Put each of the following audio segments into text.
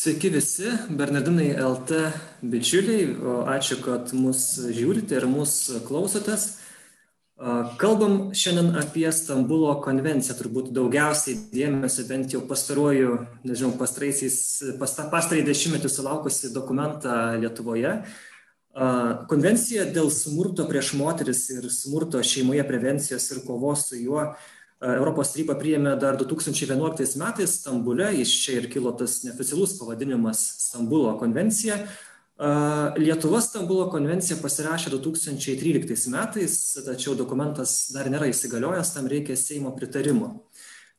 Sveiki visi, Bernardinai LT bičiuliai, ačiū, kad mus žiūrite ir mus klausotės. Kalbam šiandien apie Stambulo konvenciją, turbūt daugiausiai dėmesio bent jau pastaruoju, nežinau, pastarąjį dešimtmetį sulaukusi dokumentą Lietuvoje. Konvencija dėl smurto prieš moteris ir smurto šeimoje prevencijos ir kovos su juo Europos taryba priėmė dar 2011 metais Stambule, iš čia ir kilo tas neoficialus pavadinimas Stambulo konvencija. Lietuva Stambulo konvenciją pasirašė 2013 metais, tačiau dokumentas dar nėra įsigaliojęs, tam reikia Seimo pritarimo.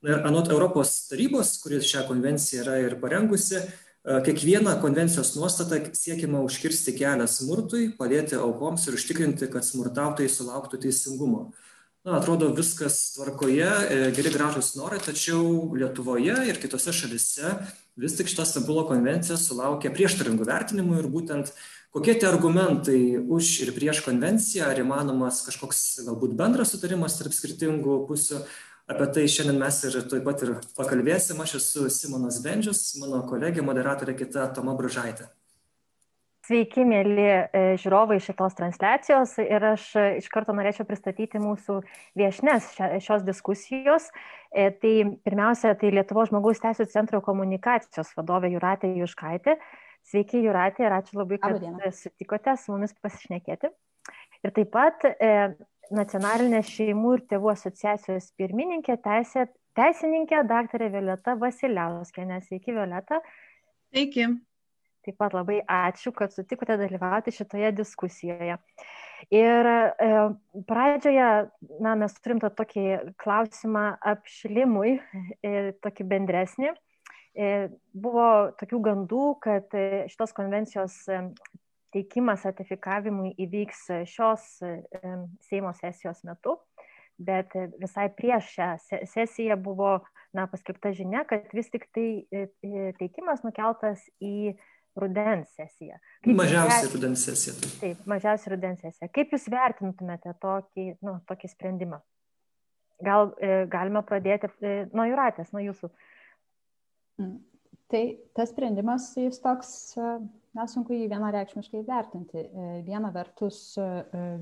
Ir anot Europos tarybos, kuris šią konvenciją yra ir parengusi, kiekvieną konvencijos nuostatą siekiama užkirsti kelią smurtui, padėti aukoms ir užtikrinti, kad smurtautojai sulauktų teisingumo na atrodo viskas tvarkoje geri gražūs norai tačiau lietuvoje ir kitose šalyse vis tik šita stambulo konvencija sulaukia prieštaringų vertinimų ir būtent kokie tie argumentai už ir prieš konvenciją ar įmanomas kažkoks galbūt bendras sutarimas tarp skirtingų pusių apie tai šiandien mes ir tuoj pat ir pakalbėsim. Aš esu simonas bendžius mano kolegė moderatorė kita toma bružaitė Sveiki, mėly e, žiūrovai šitos transliacijos ir aš e, iš karto norėčiau pristatyti mūsų viešnes šios diskusijos. E, tai pirmiausia, tai Lietuvo žmogaus teisų centro komunikacijos vadovė Juratė Juškaitė. Sveiki, Juratė, ir ačiū labai, kad sutikote su mumis pasišnekėti. Ir taip pat Nacionalinės šeimų ir tėvų asociacijos pirmininkė, teisė, teisininkė, daktarė Violeta Vasiliauskienė. Sveiki, Violeta. Sveiki. Taip pat labai ačiū, kad sutikote dalyvauti šitoje diskusijoje. Ir e, pradžioje, na, mes turim tą tokį klausimą apšilimui, e, tokį bendresnį. E, buvo tokių gandų, kad e, šitos konvencijos e, teikimas ratifikavimui įvyks šios e, Seimo sesijos metu, bet visai prieš šią sesiją buvo na, paskelbta žinia, kad vis tik tai teikimas nukeltas į rudens sesiją. Kaip mažiausiai vert... rudens sesija. Taip, taip mažiausiai rudens sesija. Kaip Jūs vertintumėte tokį, nu, tokį sprendimą? Gal e, galime pradėti e, nuo Juratės, nuo Jūsų. Mm. Tai tas sprendimas, jis toks, e, nesunku jį vienareikšmiškai vertinti. E, viena vertus e,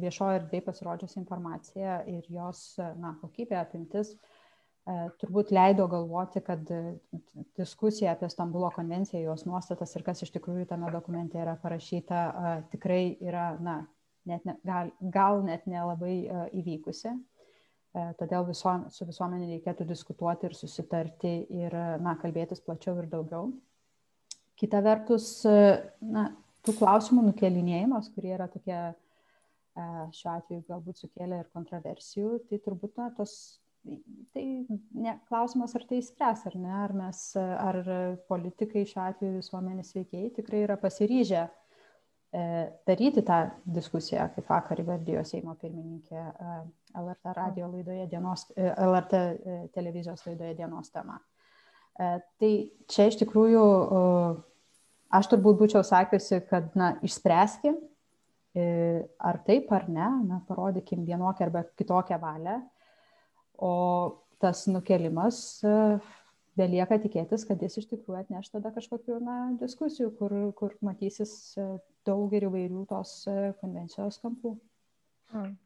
viešoje erdvėje pasirodžiusi informacija ir jos na, kokybė, apimtis E, turbūt leido galvoti, kad e, diskusija apie Stambulo konvenciją, jos nuostatas ir kas iš tikrųjų tame dokumente yra parašyta, e, tikrai yra, na, net ne, gal, gal net nelabai įvykusi. Todėl viso, su visuomenė reikėtų diskutuoti ir susitarti ir, na, kalbėtis plačiau ir daugiau. Kita vertus, na, tų klausimų nukelinėjimas, kurie yra tokie šiuo atveju galbūt sukėlė ir kontroversijų, tai turbūt na, tos tai ne, klausimas, ar tai spręs, ar ne, ar mes, ar politikai šiuo atveju visuomenės veikėjai tikrai yra pasiryžę e, daryti tą diskusiją, kaip vakar įvardijo Seimo pirmininkė e, LRT radio laidoje dienos, e, LRT televizijos laidoje dienos tema. Tai čia iš tikrųjų aš turbūt būčiau sakiusi, kad, na, išspręskim, ar taip ar ne, na, parodykim vienokią arba kitokią valią o tas nukelimas e, belieka tikėtis, kad jis iš tikrųjų atneš tada kažkokių na, diskusijų, kur, kur matysis e, daug ir įvairių tos e, konvencijos kampų. Hmm.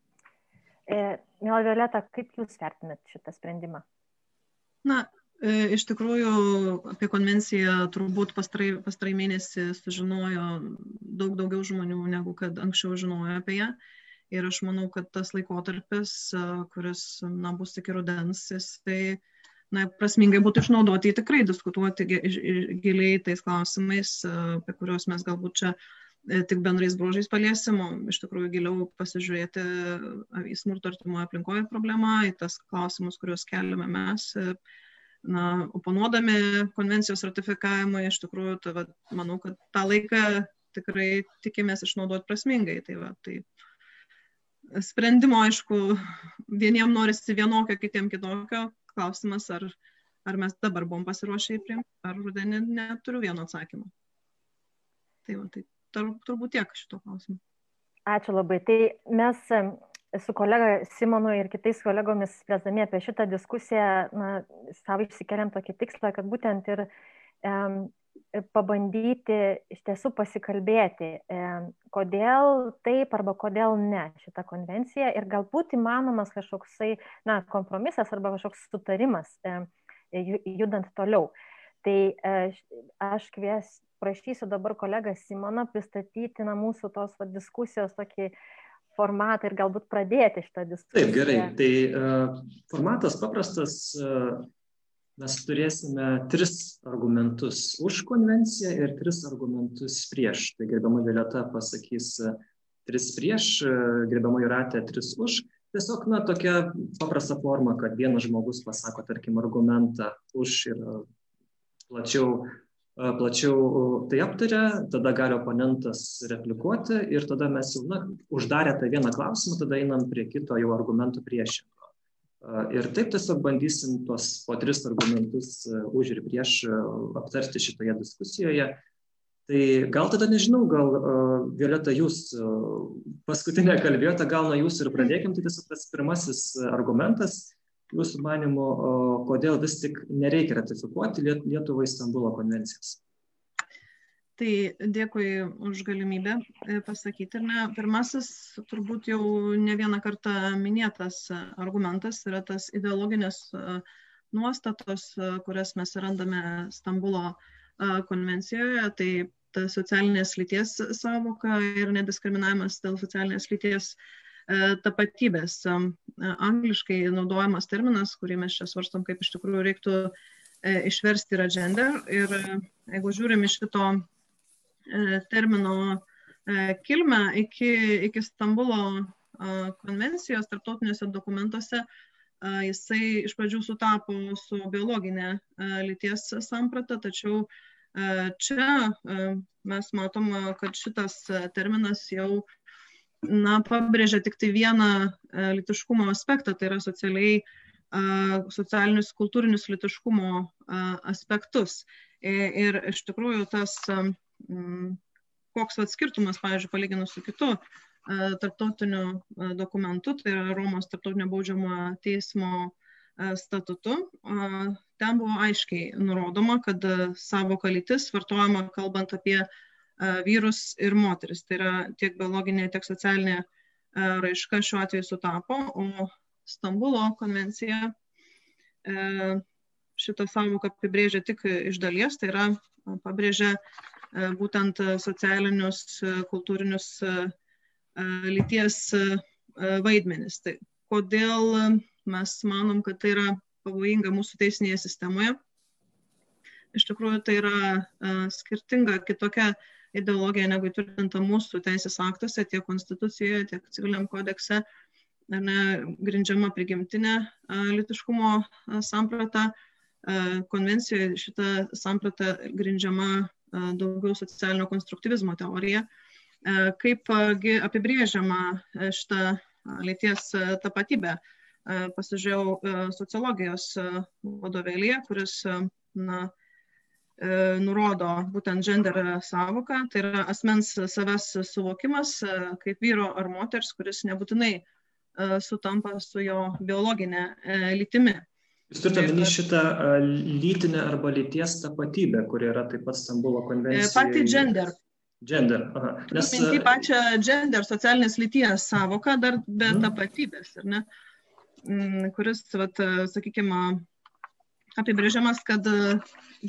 Mėla Violeta, kaip Jūs vertinat šitą sprendimą? Na, iš tikrųjų apie konvenciją turbūt pastarai, pastarai mėnesį sužinojo daug daugiau žmonių, negu kad anksčiau žinojo apie ją. Uh, Ir aš manau, kad tas laikotarpis, kuris na, bus iki rudens, jisai na, prasmingai būtų išnaudoti, tikrai diskutuoti giliai tais klausimais, apie kuriuos mes galbūt čia e, tik bendrais brožais paliesim, o iš tikrųjų giliau pasižiūrėti į smurto artimoje aplinkoje problemą, į tas klausimus, kuriuos keliame mes. E, na, oponuodami konvencijos ratifikavimui, iš tikrųjų, tai, va, manau, kad tą laiką tikrai tikimės išnaudoti prasmingai. Tai, va, tai sprendimo, aišku, vieniem norisi vienokio, kitiem kitokio. Klausimas, ar, ar mes dabar buvom pasiruošę įprimti, ar rudenį neturiu vieno atsakymo. Tai, va, tai tur, turbūt tiek šito klausimu. Ačiū labai. Tai mes su kolega Simonu ir kitais kolegomis spręsdami apie šitą diskusiją, na, savo išsikeliam tokį tikslą, kad būtent ir um, pabandyti iš tiesų pasikalbėti, kodėl taip arba kodėl ne šita konvencija ir galbūt įmanomas kažkoksai na, kompromisas arba kažkoks sutarimas judant toliau. Tai aš kvies, prašysiu dabar kolegą Simoną pristatyti na, mūsų tos va, diskusijos tokį formatą ir galbūt pradėti šitą diskusiją. Taip, gerai. Tai uh, formatas paprastas. Uh, mes turėsime tris argumentus už konvenciją ir tris argumentus prieš. Tai gerbama Violeta pasakys tris prieš, gerbama Juratė tris už. Tiesiog, na, tokia paprasta forma, kad vienas žmogus pasako, tarkim, argumentą už ir plačiau plačiau tai aptaria, tada gali oponentas replikuoti ir tada mes jau, na, uždarę tą vieną klausimą, tada einam prie kito jau argumentų priešingo. Ir taip tiesiog bandysim tuos po tris argumentus už ir prieš aptarti šitoje diskusijoje. Tai gal tada nežinau, gal Violeta, jūs paskutinę kalbėjote, gal nuo jūsų ir pradėkim, tai tiesiog tas pirmasis argumentas, jūsų manimo, kodėl vis tik nereikia ratifikuoti Lietuvai Stambulo konvencijos? Tai dėkui už galimybę e, pasakyti. Ne, pirmasis, turbūt jau ne vieną kartą minėtas argumentas yra tas ideologinės e, nuostatos, e, kurias mes randame Stambulo konvencijoje. Tai ta socialinės lyties savoka ir nediskriminavimas dėl socialinės lyties tapatybės. Angliškai naudojamas terminas, kurį mes čia svarstom, kaip iš tikrųjų reiktų išversti yra gender. Ir jeigu žiūrim iš šito termino kilmę iki, iki Stambulo konvencijos tarptautiniuose dokumentuose, jisai iš pradžių sutapo su biologinė lyties samprata, tačiau čia mes matom, kad šitas terminas jau na, pabrėžia tik tai vieną e, litiškumo aspektą, tai yra socialiai, socialinius, kultūrinius litiškumo aspektus. Ir iš tikrųjų tas, koks vat skirtumas, pavyzdžiui, palyginus su kitu tarptautiniu dokumentu, tai yra Romos tarptautinio baudžiamo teismo statutu, ten buvo aiškiai nurodoma, kad savoka lytis vartojama kalbant apie vyrus ir moteris. Tai yra tiek biologinė, tiek socialinė raiška šiuo atveju sutapo, o Stambulo konvencija šitą savoką apibrėžia tik iš dalies, tai yra pabrėžia būtent socialinius, kultūrinius lyties vaidmenis. Tai kodėl mes manom, kad tai yra pavojinga mūsų teisinėje sistemoje? Iš tikrųjų, tai yra skirtinga kitokia ideologija negu įtvirtinta mūsų teisės aktuose, tiek konstitucijoje, tiek civiliniam kodekse, ne, grindžiama prigimtinė litiškumo samprata. Konvencijoje šita samprata grindžiama daugiau socialinio konstruktyvizmo teorija. Kaip apibrėžiama šita lyties tapatybė? Pasižiūrėjau sociologijos vadovėlėje, kuris na, E, nurodo būtent gender savoką, tai yra asmens savęs suvokimas e, kaip vyro ar moters, kuris nebūtinai e, sutampa su jo biologinė lytimi. Jūs turite omeny šitą lytinę arba lyties tapatybę, kuri yra taip pat Stambulo konvencija. Pati gender. Gender. Aha. Nes... Minti pačią gender, socialinės lyties savoką, dar be mhm. tapatybės, ar ne? Mm, kuris, vat, sakykime, apibrėžiamas, kad e,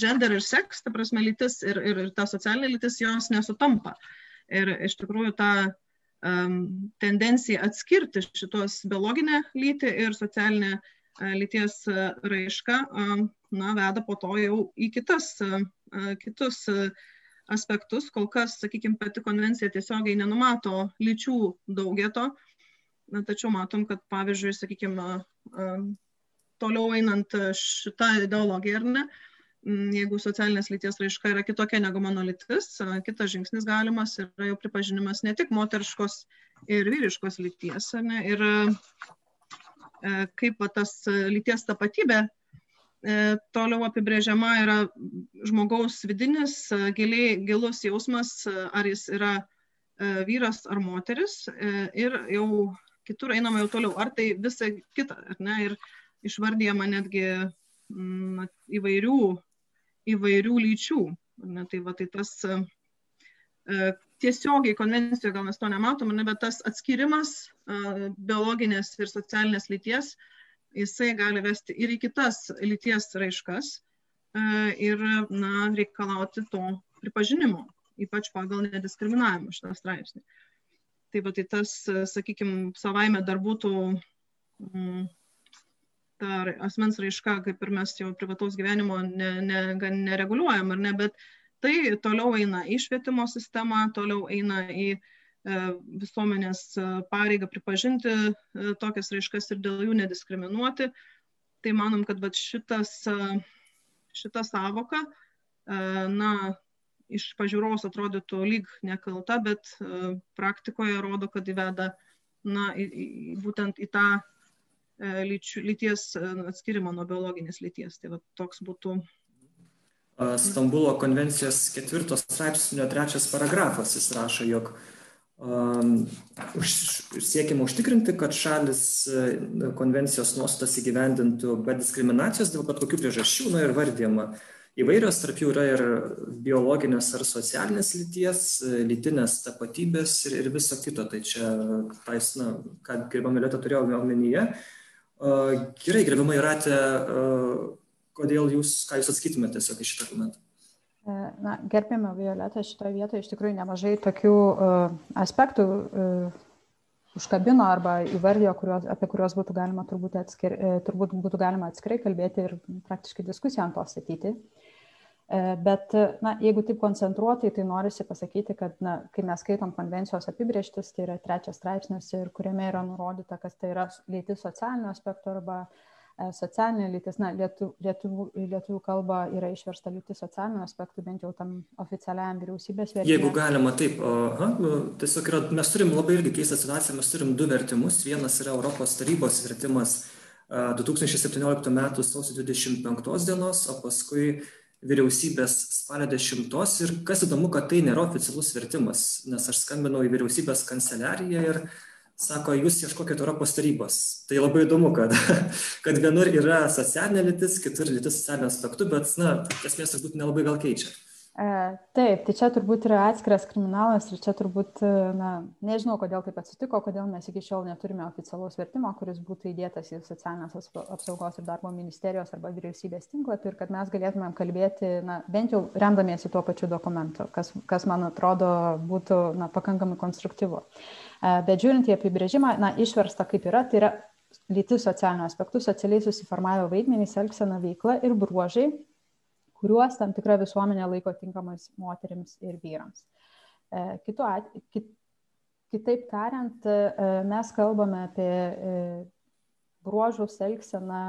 gender ir seks, ta prasme lytis ir, ir, ir ta socialinė lytis, jos nesutampa. Ir iš tikrųjų ta um, tendencija atskirti šitos biologinę lytį ir socialinę uh, lyties uh, raišką, um, na, veda po to jau į kitas, kitus aspektus. Kol kas, sakykime, pati konvencija tiesiogiai nenumato lyčių daugeto, na, tačiau matom, kad pavyzdžiui, sakykime, toliau einant e, šitą ideologiją, ar ne, jeigu socialinės lyties raiška yra kitokia negu mano lytis, e, kitas žingsnis galimas yra jau pripažinimas ne tik moteriškos ir vyriškos lyties, ne, ir e, kaip va, tas lyties tapatybė toliau apibrėžiama yra žmogaus vidinis, giliai, gilus jausmas, ar jis yra vyras ar moteris ir jau kitur einama jau toliau, ar tai visa kita, ar ne, ir išvardyjama netgi mm, įvairių, įvairių lyčių. Ne, tai, va, tai tas tiesiogiai konvencijoje gal mes to nematom, ne, bet tas atskirimas biologinės ir socialinės lyties, jisai gali vesti ir į kitas lyties raiškas ir na, reikalauti to pripažinimo, ypač pagal nediskriminavimą šitą straipsnį. Tai va, tai tas, sakykime, savaime dar būtų mm, ta asmens raiška, kaip ir mes jau privataus gyvenimo ne, ne, nereguliuojam, ar ne, bet tai toliau eina į švietimo sistemą, toliau eina į e, visuomenės pareigą pripažinti e, tokias raiškas ir dėl jų nediskriminuoti. Tai manom, kad šitas, šita savoka, e, na, iš pažiūros atrodytų lyg nekalta, bet e, praktikoje rodo, kad įveda na, į, būtent į tą e, lyčių, lyties e, atskirimą nuo biologinės lyties. Tai va, toks būtų. Stambulo konvencijos ketvirtos straipsnio trečias paragrafas jis rašo, jog um, už, siekime užtikrinti, kad šalis konvencijos nuostatas įgyvendintų be diskriminacijos dėl bet kokių priežasčių, na ir vardėma. Uh, įvairios, tarp jų yra ir biologinės ar socialinės lyties, lytinės tapatybės ir, ir viso kito. Tai čia, tais, na, ką gerbama Lietuvą turėjau omenyje. Gerai, gerbama Iratė, kodėl jūs, ką jūs atskaitumėte tiesiog iš šitą argumentą? E, na, gerbėme Violetą šitoje vietoje iš tikrųjų nemažai tokių uh, aspektų uh, užkabino arba įvardijo, kuriuos, apie kuriuos būtų galima turbūt, atskir, uh, turbūt būtų galima atskirai kalbėti ir praktiškai diskusiją ant to statyti. Uh, bet, na, jeigu taip koncentruotai, tai norisi pasakyti, kad, na, kai mes skaitom konvencijos apibrieštis, tai yra trečias straipsnis ir kuriame yra nurodyta, kas tai yra lytis socialinio aspekto arba e, socialinė lytis, na, lietuvių, lietuvių, lietuvių kalba yra išversta lytis socialinių aspektų, bent jau tam oficialiam vyriausybės vertimui. Jeigu galima, taip, aha, nu, tiesiog yra, mes turim labai irgi keistą situaciją, mes turim du vertimus, vienas yra Europos tarybos vertimas 2017 m. sausio 25 dienos, o paskui vyriausybės spalio 10 ir kas įdomu, kad tai nėra oficialus vertimas, nes aš skambinau į vyriausybės kanceliariją ir sako, jūs ieškokite Europos tarybos. Tai labai įdomu, kad, kad vienur yra socialinė lytis, kitur lytis socialiniu aspektu, bet, na, esmės turbūt nelabai gal keičia. E, taip, tai čia turbūt yra atskiras kriminalas ir čia turbūt, e, na, nežinau, kodėl taip atsitiko, kodėl mes iki šiol neturime oficialaus vertimo, kuris būtų įdėtas į socialinės apsaugos ir darbo ministerijos arba vyriausybės tinklapį ir kad mes galėtumėm kalbėti, na, bent jau remdamiesi tuo pačiu dokumentu, kas, kas man atrodo būtų, na, pakankamai konstruktyvu. E, bet žiūrint į apibrėžimą, na, išversta kaip yra, tai yra lytis socialinių aspektų, socialiai susiformavę vaidmenys, elgsena veikla ir bruožai kuriuos tam tikra visuomenė laiko tinkamais moteriams ir vyrams. E, kitu at, kit, kitaip tariant, e, mes kalbame apie e, bruožus, elgseną,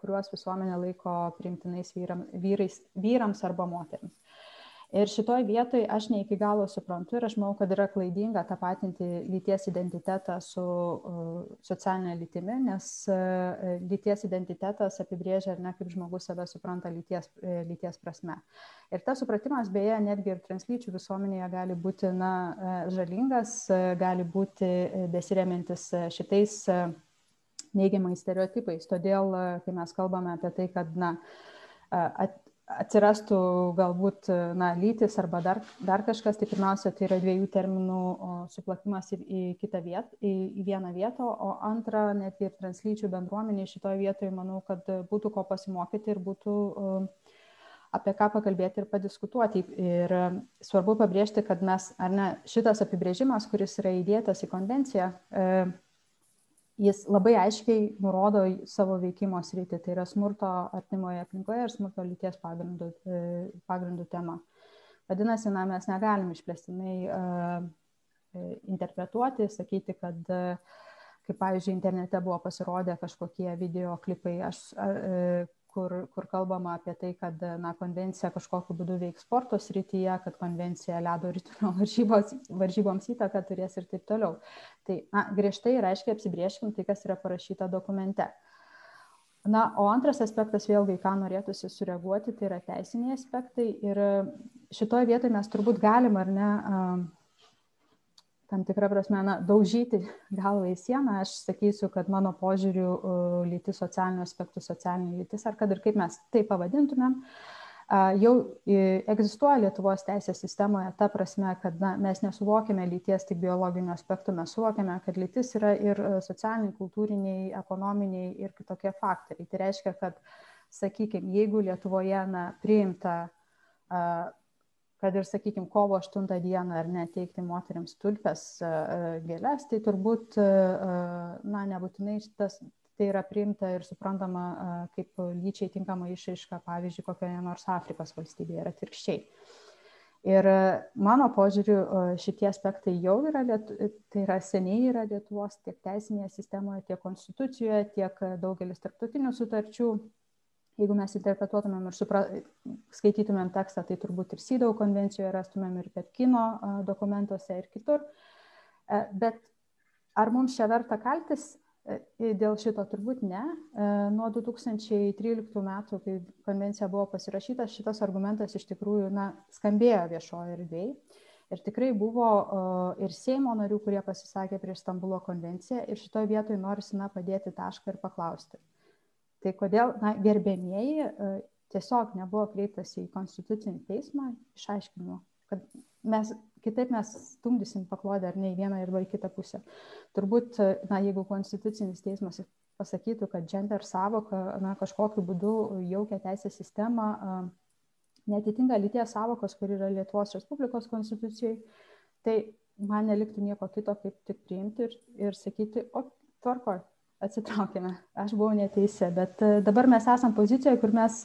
kuriuos visuomenė laiko priimtinais vyram, vyrais, vyrams arba moteriams. Ir šitoj vietoj aš ne iki galo suprantu ir aš manau, kad yra klaidinga tapatinti lyties identitetą su uh, socialinė lytimi, nes uh, lyties identitetas apibrėžia ar ne kaip žmogus save supranta lyties, uh, lyties prasme. Ir tas supratimas beje netgi ir translyčių visuomenėje gali būti na, žalingas, gali būti besiremiantis šitais neigiamais stereotipais. Todėl, kai mes kalbame apie tai, kad na, at, atsirastų galbūt na, lytis arba dar, dar kažkas, tai pirmiausia, tai yra dviejų terminų suplakimas į, į kitą vietą, į, į vieną vietą, o antra, net ir translyčių bendruomenė šitoje vietoje, manau, kad būtų ko pasimokyti ir būtų apie ką pakalbėti ir padiskutuoti. Ir svarbu pabrėžti, kad mes, ar ne, šitas apibrėžimas, kuris yra įdėtas į konvenciją, jis labai aiškiai nurodo savo veikimo sritį, tai yra smurto artimoje aplinkoje ir smurto lyties pagrindų, e, pagrindų tema. Vadinasi, na, mes negalim išplėstinai uh, interpretuoti, sakyti, kad uh, kaip pavyzdžiui internete buvo pasirodę kažkokie video klipai, aš, uh, kur, kur kalbama apie tai, kad na, konvencija kažkokiu būdu veiks sporto srityje, kad konvencija ledo ritulio varžybos, varžyboms įtaką turės ir taip toliau. Tai na, griežtai ir aiškiai apsibrieškim tai, kas yra parašyta dokumente. Na, o antras aspektas, vėlgi, ką norėtųsi sureaguoti, tai yra teisiniai aspektai. Ir šitoje vietoje mes turbūt galim ar ne tam tikrą prasme, na, daužyti galvą į sieną, aš sakysiu, kad mano požiūriu lytis socialinių aspektų socialinė lytis, ar kad ir kaip mes tai pavadintumėm, jau egzistuoja Lietuvos teisės sistemoje ta prasme, kad na, mes nesuvokiame lyties tik biologinių aspektų, mes suvokiame, kad lytis yra ir socialiniai, kultūriniai, ekonominiai ir kitokie faktoriai. Tai reiškia, kad, sakykime, jeigu Lietuvoje na, priimta kad ir, sakykime, kovo 8 dieną ar neteikti moteriams tulpes gėlės, tai turbūt, na, nebūtinai tas, tai yra priimta ir suprantama kaip lyčiai tinkama išaiška, pavyzdžiui, kokioje nors Afrikos valstybėje ir atvirkščiai. Ir mano požiūriu šitie aspektai jau yra, tai yra seniai yra Lietuvos tiek teisinėje sistemoje, tiek konstitucijoje, tiek daugelis tarptautinių sutarčių. Jeigu mes interpretuotumėm ir supra, skaitytumėm tekstą, tai turbūt ir Sydau konvencijoje rastumėm ir Pekino dokumentuose ir kitur. Bet ar mums čia verta kaltis Dėl šito turbūt ne. Nuo 2013 metų, kai konvencija buvo pasirašyta, šitas argumentas iš tikrųjų na, skambėjo viešoje erdvėje. Ir tikrai buvo ir Seimo narių, kurie pasisakė prieš Stambulo konvenciją. Ir šitoje vietoje norisi na, padėti tašką ir paklausti. Tai kodėl, na, gerbėmieji, tiesiog nebuvo kreiptasi į konstitucinį teismą išaiškinimu, kad mes kitaip mes stumdysim paklodę ar ne į vieną arba į kitą pusę. Turbūt, na, jeigu konstitucinis teismas pasakytų, kad gender savoka na, kažkokiu būdu jaukia teisės sistemą, netitinka lyties savokos, kur yra Lietuvos Respublikos konstitucijai, tai man neliktų nieko kito, kaip tik priimti ir, ir sakyti, o tvarko, atsitraukime, aš buvau neteisė, bet dabar mes esam pozicijoje, kur mes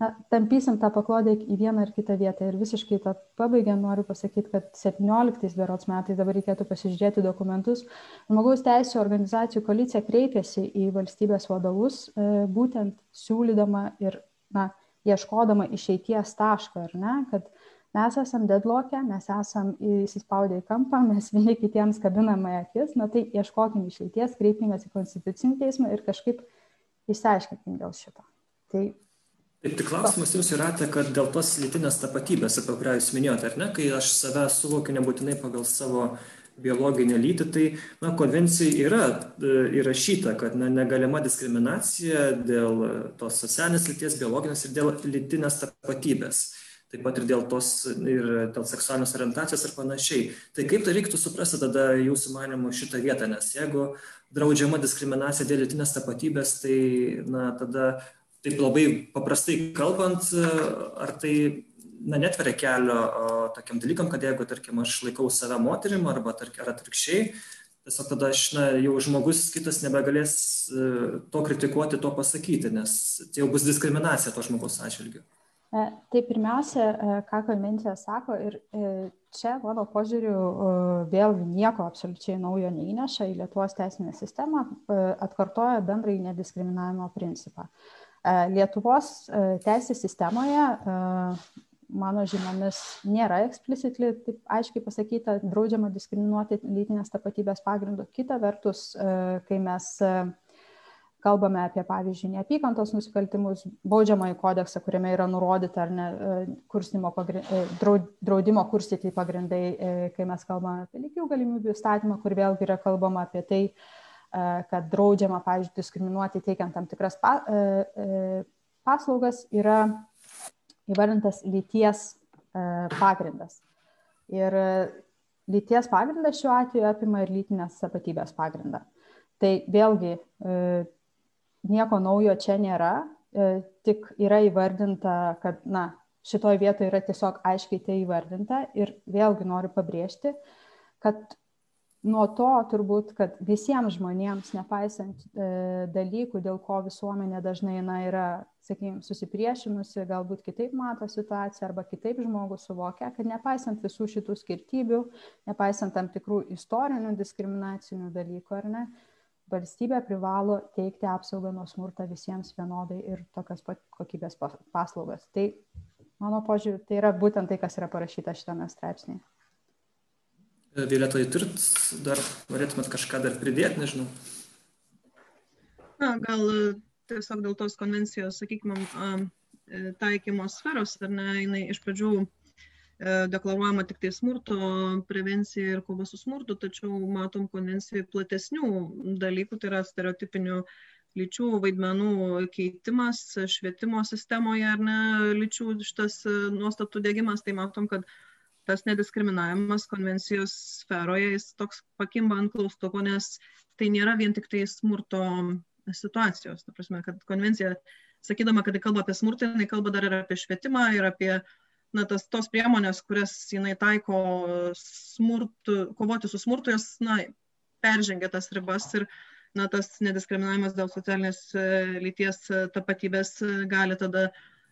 na, tampysim tą paklodę į vieną ar kitą vietą. Ir visiškai tą pabaigę noriu pasakyti, kad 17 berots metais dabar reikėtų pasižiūrėti dokumentus. Žmogaus teisų organizacijų koalicija kreipėsi į valstybės vadovus, e, būtent siūlydama ir na, ieškodama išeities taško, ar ne, kad mes esam deadlock'e, mes esam įsispaudę į kampą, mes vieni kitiems kabiname akis, na tai ieškokim išeities, kreipkime į konstitucinį teismą ir kažkaip išsiaiškinkim dėl šito. Tai Taip, tik klausimas jums yra, kad dėl tos lytinės tapatybės, apie kurią jūs minėjote, ar ne, kai aš save suvokiu nebūtinai pagal savo biologinę lytį, tai na, konvencijai yra e, įrašyta, kad na, negalima diskriminacija dėl tos socialinės lyties, biologinės ir dėl lytinės tapatybės. Taip pat ir dėl tos, ir dėl seksualinės orientacijos ir panašiai. Tai kaip tai reiktų suprasti tada jūsų manimu šitą vietą, nes jeigu draudžiama diskriminacija dėl lytinės tapatybės, tai na, tada taip labai paprastai kalbant, ar tai na, netveria kelio tokiam dalykam, kad jeigu, tarkim, aš laikau save moterim arba, tarkim, ar atvirkščiai, tiesiog tada aš, na, jau žmogus kitas nebegalės e, to kritikuoti, to pasakyti, nes tai jau bus diskriminacija to žmogaus atžvilgiu. E, tai pirmiausia, e, ką konvencija sako, ir čia, mano požiūriu, vėlgi nieko absoliučiai naujo neįneša į Lietuvos teisinę sistemą, atkartoja bendrai nediskriminavimo principą. E, Lietuvos e, teisės sistemoje, e, mano žiniomis, nėra eksplicitly taip aiškiai pasakyta, draudžiama diskriminuoti lytinės tapatybės pagrindų. Kita vertus, kai mes kalbame apie, pavyzdžiui, neapykantos nusikaltimus, baudžiamąjį kodeksą, kuriame yra nurodyta ar ne pagrind, draudimo kurstyti pagrindai, kai mes kalbame apie lygių galimybių įstatymą, kur vėlgi yra kalbama apie tai, kad draudžiama, pavyzdžiui, diskriminuoti teikiant tam tikras pa, paslaugas, yra įvardintas lyties pagrindas. Ir lyties pagrindas šiuo atveju apima ir lytinės tapatybės pagrindą. Tai vėlgi nieko naujo čia nėra, tik yra įvardinta, kad na, šitoje vietoje yra tiesiog aiškiai tai įvardinta ir vėlgi noriu pabrėžti, kad nuo to turbūt, kad visiems žmonėms, nepaisant e, dalykų, dėl ko visuomenė dažnai na, yra, sakykime, susipriešinusi, galbūt kitaip mato situaciją arba kitaip žmogus suvokia, kad nepaisant visų šitų skirtybių, nepaisant tam tikrų istorinių diskriminacinių dalykų, ar ne, valstybė privalo teikti apsaugą nuo smurto visiems vienodai ir tokias pat kokybės paslaugas. Tai mano požiūriu, tai yra būtent tai, kas yra parašyta šitame straipsnėje. Violeta, turit dar, norėtumėt kažką dar pridėti, nežinau. Na, gal tiesiog dėl tos konvencijos, sakykime, taikymo sferos, ar ne, jinai iš pradžių e, deklaruojama tik tai smurto prevencija ir kova su smurtu, tačiau matom konvencijoje platesnių dalykų, tai yra stereotipinių lyčių vaidmenų keitimas švietimo sistemoje ar ne lyčių šitas nuostatų dėgymas, tai matom, kad tas nediskriminavimas konvencijos sferoje jis toks pakimba ant klaustuko, nes tai nėra vien tik tai smurto situacijos. Ta prasme, kad konvencija, sakydama, kad kalba apie smurtą, jinai kalba dar ir apie švietimą ir apie na, tas, tos priemonės, kurias jinai taiko smurtu, kovoti su smurtu, jos na, peržengia tas ribas ir na, tas nediskriminavimas dėl socialinės e, lyties e, tapatybės e, gali tada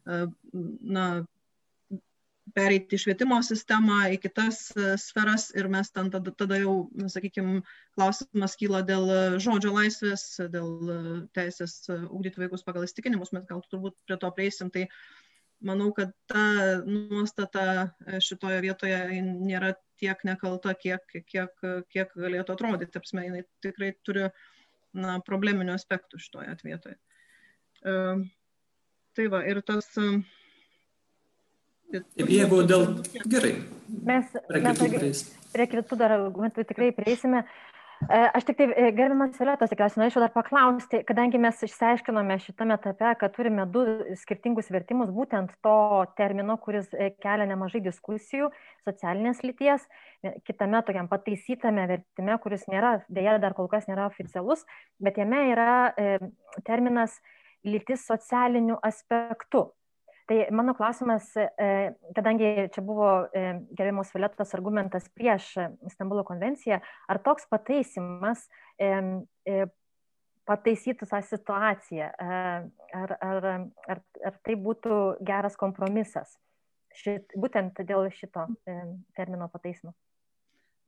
na, pereiti į švietimo sistemą, į kitas sferas ir mes ten tada, tada jau, sakykime, klausimas kyla dėl žodžio laisvės, dėl teisės ugdyti vaikus pagal įstikinimus, mes gal turbūt prie to prieisim. Tai manau, kad ta nuostata šitoje vietoje nėra tiek nekalta, kiek, kiek, kiek galėtų atrodyti. Tapsme, jinai tikrai turi uh, na, probleminių aspektų šitoje vietoje. E, tai va, ir tas. E, jeigu dėl. Gerai. Mes prie kitų, prie kitų dar argumentų tikrai prieisime. E, aš tik tai, e, gerbiamas Violetas, tikriausiai norėčiau dar paklausti, kadangi mes išsiaiškinome šitame etape, kad turime du skirtingus vertimus būtent to termino, kuris e, kelia nemažai diskusijų, socialinės lyties, kitame tokiam pataisytame vertime, kuris nėra, dėja dar kol kas nėra oficialus, bet jame yra terminas lytis socialiniu aspektu. Tai mano klausimas, e, kadangi čia buvo e, gerbiamos Violetos argumentas prieš Stambulo konvenciją, ar toks pataisimas e, pataisytų tą situaciją, ar, ar, ar, ar tai būtų geras kompromisas, šit, būtent dėl šito termino pataisimo?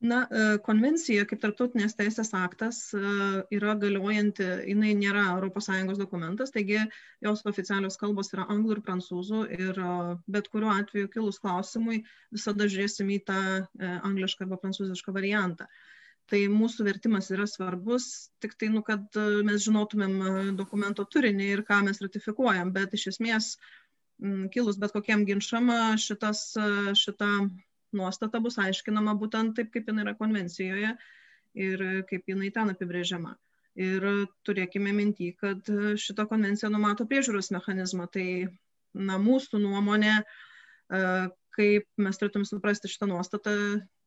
Na, e, konvencija kaip tarptautinės teisės aktas e, yra galiojanti, jinai nėra ES dokumentas, taigi jos oficialios kalbos yra anglų ir prancūzų ir e, bet kuriuo atveju kilus klausimui visada žiūrėsim į tą anglišką arba prancūzišką variantą. Tai mūsų vertimas yra svarbus, tik tai, nu, kad mes žinotumėm dokumento turinį ir ką mes ratifikuojam, bet iš esmės kilus bet kokiem ginčiam šitas, šita nuostata bus aiškinama būtent taip, kaip jinai yra konvencijoje ir kaip jinai ten apibrėžiama. Ir turėkime mintį, kad šita konvencija numato priežiūros mechanizmą. Tai na, mūsų nuomonė, e, kaip mes turėtum suprasti šitą nuostatą,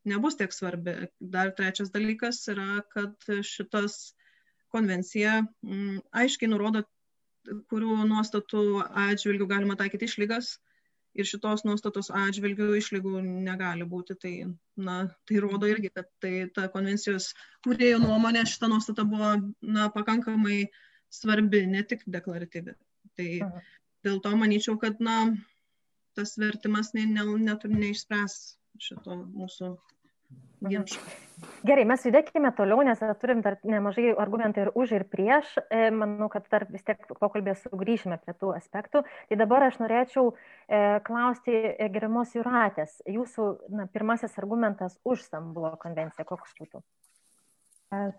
nebus tiek svarbi. Dar trečias dalykas yra, kad šitas konvencija m, aiškiai nurodo, kurių nuostatų atžvilgių galima taikyti išlygas ir šitos nuostatos atžvilgių išlygų negali būti. Tai, na, tai rodo irgi, kad tai ta konvencijos kūrėjo nuomonė šita nuostata buvo na, pakankamai svarbi, ne tik deklaratyvi. Tai dėl to manyčiau, kad na, tas vertimas ne, ne, net neišspręs šito mūsų ginčų. Gerai, mes judėkime toliau, nes turim dar nemažai argumentų ir už ir prieš. E, manau, kad dar vis tiek pokalbė sugrįšime prie tų aspektų. Tai dabar aš norėčiau e, klausti e, geramos Juratės. Jūsų na, pirmasis argumentas už Stambulo konvenciją, koks būtų?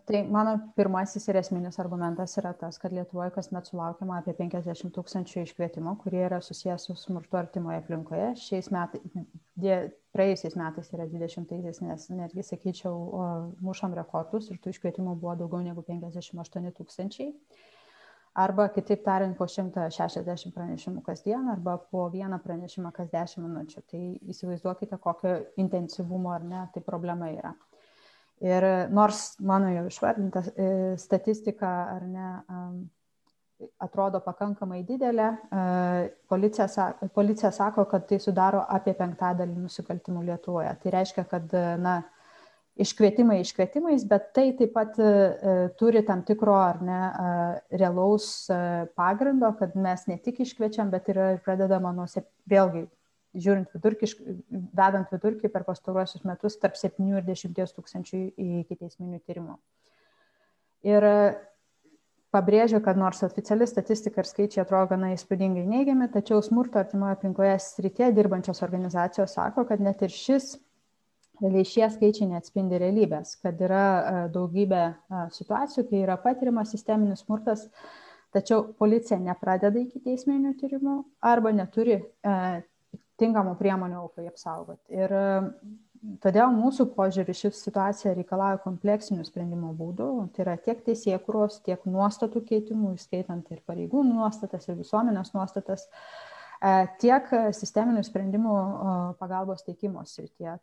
Tai mano pirmasis ir esminis argumentas yra tas, kad Lietuvoje kasmet sulaukiama apie 50 tūkstančių iškvietimų, kurie yra susijęs su smurtu artimoje aplinkoje. Šiais metais, praėjusiais metais yra 20-aisiais, nes netgi, sakyčiau, mušam rekordus ir tų iškvietimų buvo daugiau negu 58 tūkstančiai. Arba kitaip tariant, po 160 pranešimų kasdien arba po vieną pranešimą kas 10 minučių. Tai įsivaizduokite, kokio intensyvumo ar ne tai problema yra. Ir nors mano jau išvardinta e, statistika ar ne atrodo pakankamai didelė, e, policija, policija sako, kad tai sudaro apie penktadalį nusikaltimų Lietuvoje. Tai reiškia, kad na, iškvietimai iškvietimais, bet tai taip pat e, turi tam tikro ar ne realaus pagrindo, kad mes ne tik iškviečiam, bet ir pradedama nuo, vėlgi, žiūrint vidurkiškai, vedant vidurkį per pastaruosius metus tarp 7 ir 10 tūkstančių iki teisminių tyrimų. Ir pabrėžiu, kad nors oficiali statistika ir skaičiai atrodo gana įspūdingai neigiami, tačiau smurto artimoje aplinkoje srityje dirbančios organizacijos sako, kad net ir šis, realiai šie skaičiai neatspindi realybės, kad yra daugybė situacijų, kai yra patiriamas sisteminis smurtas, tačiau policija nepradeda iki teisminių tyrimų arba neturi tinkamų priemonių aukai apsaugoti. Ir todėl mūsų požiūrį ši situacija reikalauja kompleksinių sprendimo būdų, tai yra tiek teisėkuros, tiek nuostatų keitimų, įskaitant ir pareigūnų nuostatas, ir visuomenės nuostatas, tiek sisteminių sprendimų pagalbos teikimo srityje.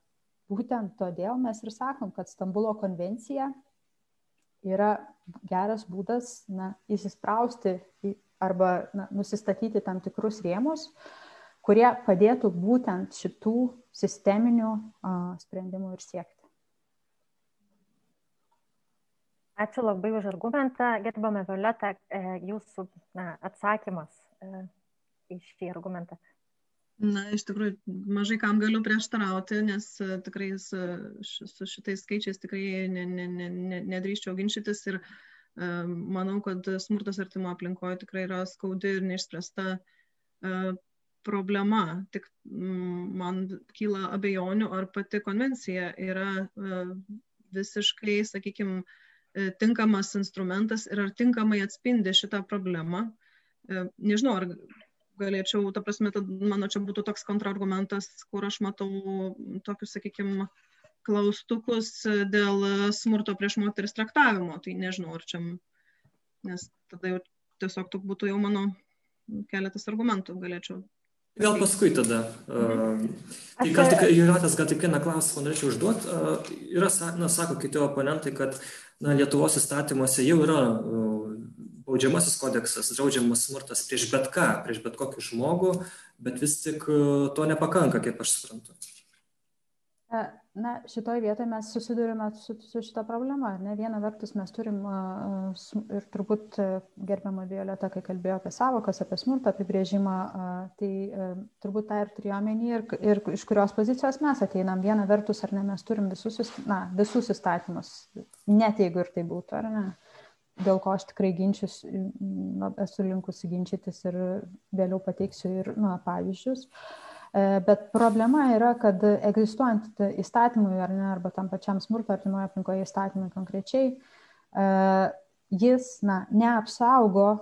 Būtent todėl mes ir sakom, kad Stambulo konvencija yra geras būdas na, įsisprausti arba na, nusistatyti tam tikrus rėmus, kurie padėtų būtent šitų sisteminių sprendimų ir siekti. Ačiū labai už argumentą. Gerbame Violeta, e, jūsų na, atsakymas e, į šį argumentą. Na, iš tikrųjų, mažai kam galiu prieštarauti, nes e, tikrai su šitais skaičiais tikrai ne, ne, ne, ne, nedrįščiau ginčytis ir manau, kad smurtas artimo aplinkoje tikrai yra skaudi ir neišspręsta problema. Tik man kyla abejonių, ar pati konvencija yra visiškai, sakykime, tinkamas instrumentas ir ar tinkamai atspindi šitą problemą. Nežinau, ar galėčiau, ta prasme, tad mano čia būtų toks kontrargumentas, kur aš matau tokius, sakykime, klaustukus dėl smurto prieš moteris traktavimo. Tai nežinau, ar čia, nes tada jau tiesiog būtų jau mano keletas argumentų galėčiau. Gal paskui tada. Mhm. Tai gal tik, Jūratės, gal tik vieną klausimą norėčiau užduoti. Yra, na, sako kiti oponentai, kad na, Lietuvos įstatymuose jau yra baudžiamasis kodeksas, draudžiamas smurtas prieš bet ką, prieš bet kokį žmogų, bet vis tik to nepakanka, kaip aš suprantu. Na, šitoje vietoje mes susidurime su, su šita problema. Ne viena vertus mes turim ir turbūt gerbiamą Violetą, kai kalbėjo apie savokas, apie smurtą apibrėžimą, tai turbūt tą ir turėjome ir, ir iš kurios pozicijos mes ateinam. Viena vertus, ar ne, mes turim visus, na, visus įstatymus, net jeigu ir tai būtų, ar ne dėl ko aš tikrai ginčius, na, esu linkusi ginčytis ir vėliau pateiksiu ir na, pavyzdžius. E, bet problema yra, kad egzistuojant įstatymui ar ne, arba tam pačiam smurto artimoje aplinkoje įstatymui konkrečiai, e, jis na, neapsaugo e,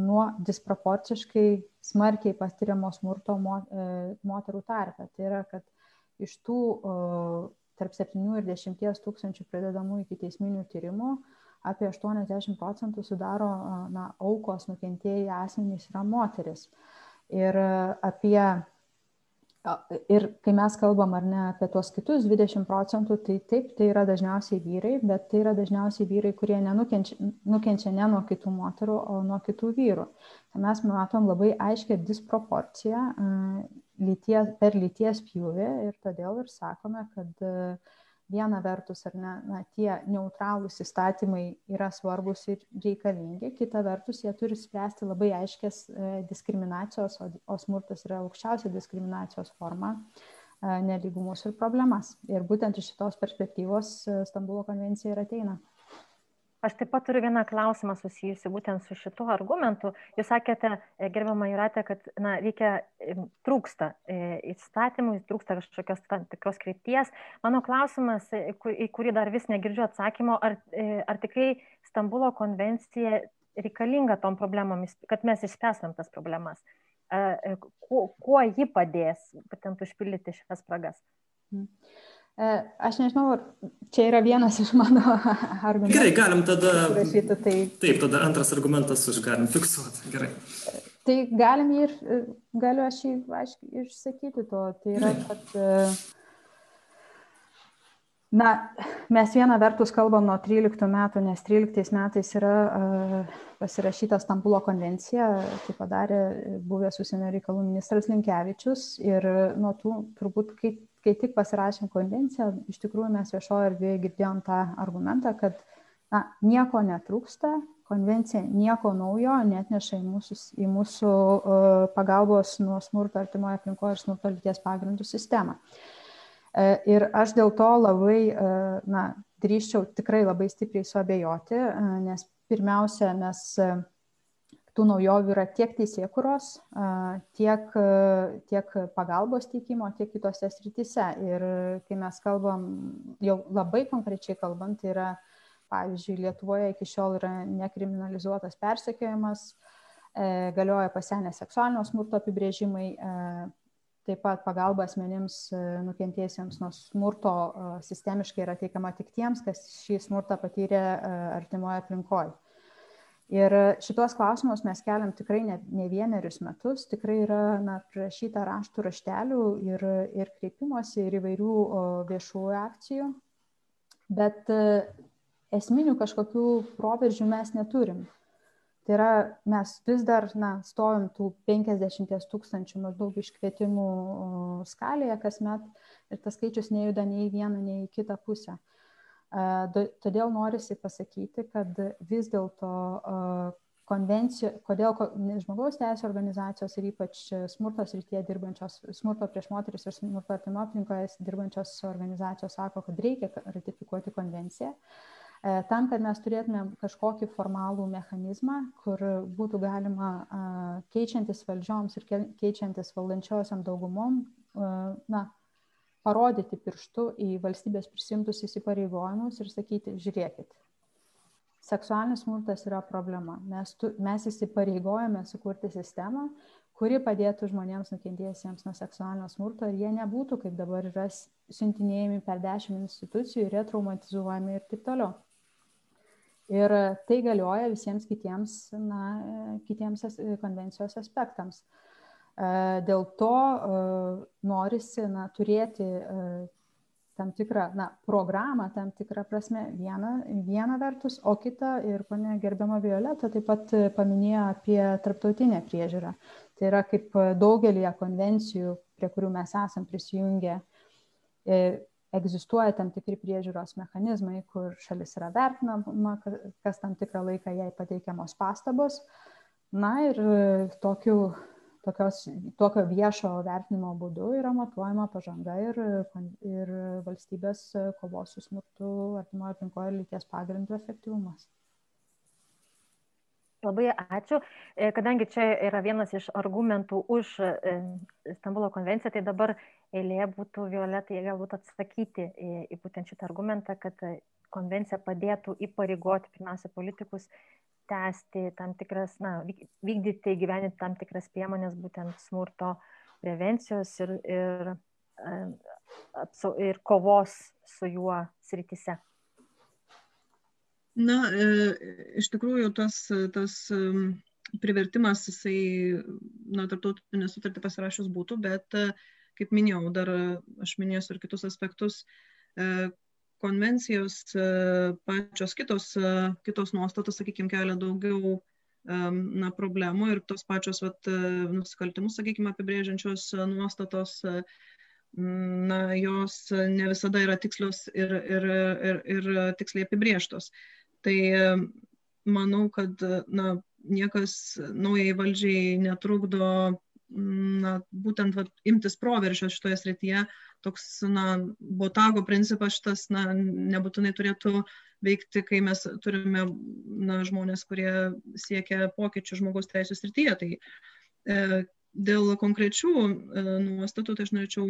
nuo disproporciškai smarkiai patiriamo smurto moterų tarpe. Tai yra, kad iš tų tarp 7 ir 10 tūkstančių pridedamų iki teisminių tyrimų, apie 80 procentų sudaro na, aukos nukentėjai asmenys yra moteris. Ir apie Ir kai mes kalbam ar ne apie tuos kitus 20 procentų, tai taip, tai yra dažniausiai vyrai, bet tai yra dažniausiai vyrai, kurie nenukenčia, nukenčia ne nuo kitų moterų, o nuo kitų vyrų. Tai mes matom labai aiškę disproporciją lyties, per lyties pjūvį ir todėl ir sakome, kad viena vertus ar ne, na, tie neutralūs įstatymai yra svarbus ir reikalingi, kita vertus jie turi spręsti labai aiškės e, diskriminacijos, o, o smurtas yra aukščiausia diskriminacijos forma, e, neligumus ir problemas. Ir būtent iš šitos perspektyvos e, Stambulo konvencija ir ateina. Aš taip pat turiu vieną klausimą susijusi būtent su šituo argumentu. Jūs sakėte, e, gerbiamą Juratę, kad na, reikia, trūksta e, įstatymų, trūksta kažkokios tam tikros krypties. Mano klausimas, e, į kurį dar vis negirdžiu atsakymo, ar, ar tikrai Stambulo konvencija reikalinga tom problemomis, kad mes išspręstam tas problemas. Kuo, kuo ji padės būtent užpildyti šias spragas? Hmm. E, aš nežinau, čia yra vienas iš mano argumentų. Gerai, galim tada. Rašyti, tai... Taip, tada antras argumentas už galim fiksuoti. Gerai. Tai galim ir, galiu aš jį aiškiai išsakyti to. Tai yra, kad Na, mes vieną vertus kalbam nuo 13 metų, nes 13 metais yra uh, pasirašyta Stambulo konvencija, tai padarė buvęs užsienio reikalų ministras Linkevičius ir nuo tų turbūt, kai kai tik pasirašėm konvenciją, iš tikrųjų mes viešoje erdvėje girdėjom tą argumentą, kad na, nieko netrūksta, konvencija nieko naujo netneša į mūsų, į mūsų uh, pagalbos nuo smurto artimoje aplinkoje ir smurto lyties pagrindų sistemą. Uh, ir aš dėl to labai, uh, na, drįščiau tikrai labai stipriai suabejoti, nes pirmiausia, mes tų naujovių yra tiek teisėkuros, tiek, tiek pagalbos teikimo, tiek kitose srityse. Ir kai mes kalbam, jau labai konkrečiai kalbant, tai yra, pavyzdžiui, Lietuvoje iki šiol yra nekriminalizuotas persekiojimas, e, galioja pasenę seksualinio smurto apibrėžimai, e, taip pat pagalba asmenims nukentėjusiems nuo smurto sistemiškai yra teikiama tik tiems, kas šį smurtą patyrė artimoje aplinkoje. Ir šitos klausimus mes keliam tikrai ne, ne vienerius metus, tikrai yra na, prirašyta raštų raštelių ir, ir kreipimuose ir įvairių viešųjų akcijų, bet e, esminių kažkokių proveržių mes neturim. Tai yra, mes vis dar na, stovim tų 50 tūkstančių maždaug iškvietimų skalėje kasmet ir tas skaičius nejuda nei į vieną, nei į kitą pusę. Todėl norisi pasakyti, kad vis dėlto konvencija, kodėl žmogaus teisų organizacijos ir ypač smurtos rytyje dirbančios, smurto prieš moteris ir smurto artimo aplinkoje dirbančios organizacijos sako, kad reikia ratifikuoti konvenciją. Tam, kad mes turėtumėm kažkokį formalų mechanizmą, kur būtų galima keičiantis valdžioms ir keičiantis valdančiosiam daugumom, na, parodyti pirštu į valstybės prisimtus įsipareigojimus ir sakyti, žiūrėkit, seksualinis smurtas yra problema. Mes, tu, mes įsipareigojame sukurti sistemą, kuri padėtų žmonėms nukentėjusiems nuo seksualinio smurto ir jie nebūtų, kaip dabar yra, siuntinėjami per dešimt institucijų, retraumatizuojami ir taip toliau. Ir tai galioja visiems kitiems, na, kitiems konvencijos aspektams. Dėl to norisi na, turėti tam tikrą na, programą, tam tikrą prasme, vieną, vieną vertus, o kitą ir ponė gerbiama Violeta taip pat paminėjo apie tarptautinę priežiūrą. Tai yra kaip daugelį konvencijų, prie kurių mes esam prisijungę, e, egzistuoja tam tikri priežiūros mechanizmai, kur šalis yra vertinama, kas tam tikrą laiką jai pateikiamos pastabos. Na ir tokiu tokios, tokio viešo vertinimo būdu yra matuojama pažanga ir, ir valstybės kovos su smurtu artimoje aplinkoje lyties pagrindų efektyvumas. Labai ačiū. E, kadangi čia yra vienas iš argumentų už e, Stambulo konvenciją, tai dabar eilė būtų Violetai galbūt atsakyti į, į būtent šitą argumentą, kad konvencija padėtų įpareigoti pirmiausia politikus tęsti tam tikras, na, vykdyti, gyveninti tam tikras priemonės būtent smurto prevencijos ir, ir, ir kovos su juo sritise. Na, e, iš tikrųjų, tas, tas privertimas, jisai, na, tarptautinė sutartį pasirašus būtų, bet, kaip minėjau, dar aš minėsiu ir kitus aspektus, e, konvencijos e, pačios kitos, e, kitos nuostatos, sakykime, kelia daugiau e, na, problemų ir tos pačios vat, nusikaltimus, sakykime, apibrėžiančios nuostatos, na, jos ne visada yra tikslios ir, ir, ir, ir tiksliai apibrėžtos. Tai manau, kad na, niekas naujai valdžiai netrukdo na, būtent vat, imtis proveržio šitoje srityje, toks, na, botago principas šitas, na, nebūtinai turėtų veikti, kai mes turime, na, žmonės, kurie siekia pokyčių žmogaus teisų srityje. Tai e, dėl konkrečių e, nuostatų, tai aš norėčiau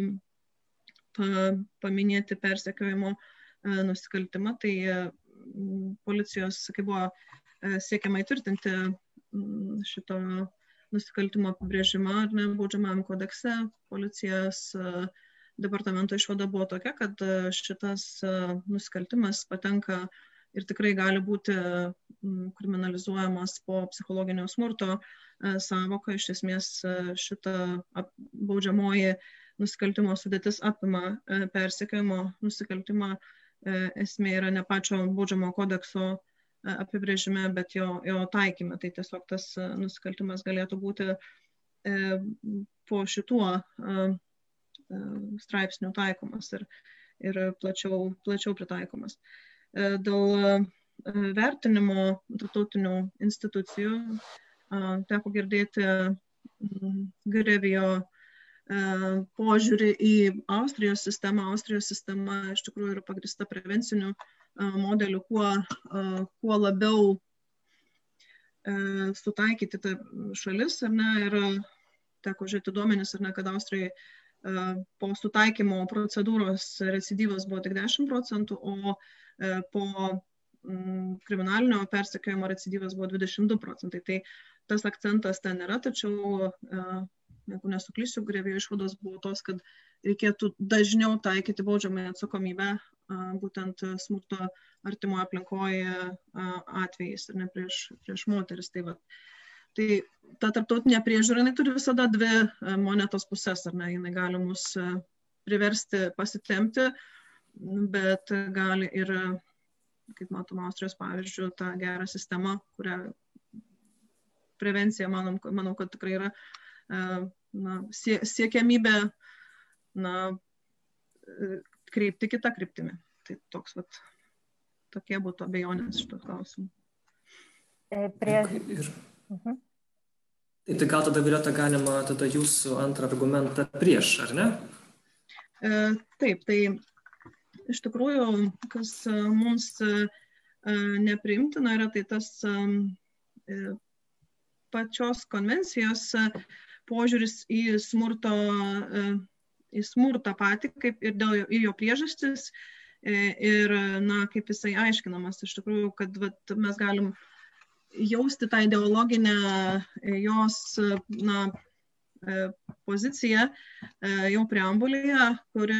pa, paminėti persekiojimo e, nusikaltimą. Tai e, policijos, kai buvo e, siekiama įtvirtinti šito nusikaltimo apibrėžimą ar ne baudžiamajam kodekse, policijos uh, departamento išvada buvo tokia, kad e, šitas e, nusikaltimas patenka ir tikrai gali būti kriminalizuojamas po psichologinio smurto e, savoka. Iš esmės šita baudžiamoji nusikaltimo sudėtis apima persekiojimo nusikaltimą. Esmė yra ne pačio baudžiamo kodekso apibrėžime, bet jo, jo taikyme. Tai tiesiog tas nusikaltimas galėtų būti po šituo straipsnių taikomas ir, ir plačiau, plačiau pritaikomas. E, dėl e, vertinimo tarptautinių institucijų teko girdėti Grevijo požiūrį į Austrijos sistemą. Austrijos sistema iš tikrųjų yra pagrista prevenciniu modeliu, kuo, kuo labiau sutaikyti tą šalis, ar ne, ir teko žiūrėti duomenis, ar ne, kad Austrijai E, po sutaikymo procedūros recidyvas buvo tik 10 procentų, o e, po kriminalinio persekiojimo recidyvas buvo 22 procentai. Tai tas akcentas ten yra, tačiau, jeigu nesuklysiu, grevėjo išvados buvo tos, kad reikėtų dažniau taikyti baudžiamąją atsakomybę būtent smurto artimoje aplinkoje atvejais ir ne prieš, prieš moteris. Tai, va. Tai ta tarptautinė priežiūra, jinai turi visada dvi monetos pusės, ar ne, jinai gali mus priversti pasitemti, bet gali ir, kaip matom, Austrijos pavyzdžių, tą gerą sistemą, kurią prevencija, manom, manau, kad tikrai yra na, siekiamybė na, kreipti kitą kryptimį. Tai toks, vat, tokie būtų abejonės šito klausimu. E, prie... Ir... Mhm. Tai, gal tada Violeta galima tada jūsų antrą argumentą prieš, ar ne? E, taip, tai iš tikrųjų, kas e, mums e, nepriimtina yra, tai tas pačios konvencijos požiūris į smurto į smurtą patį, kaip ir dėl jo, ir jo priežastis. E, ir, na, kaip jisai aiškinamas, iš tikrųjų, kad vat, mes galim jausti tą ideologinę e, jos, na, e, poziciją jau preambulėje, kuri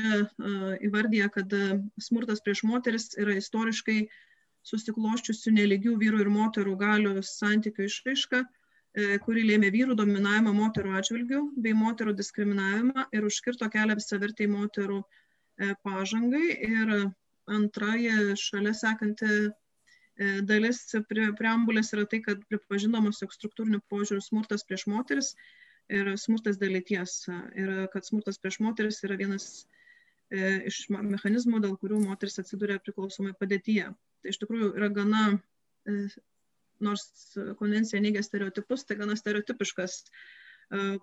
įvardyja, kad smurtas prieš moteris yra istoriškai susikloščiusių neligių vyrų ir moterų galių santykių išraiška E, kuri lėmė vyrų dominavimą moterų atžvilgių bei moterų diskriminavimą ir užkirto kelią visavertai moterų e, pažangai. Ir antraja šalia sekanti e, dalis preambulės yra tai, kad pripažinamos, jog struktūrinių požiūrių smurtas prieš moteris ir smurtas dėl lyties. Ir kad smurtas prieš moteris yra vienas iš mechanizmų, dėl kurių moteris atsiduria priklausomai padėtyje. Tai iš tikrųjų yra gana nors konvencija neigia stereotipus, tai gana stereotipiškas e,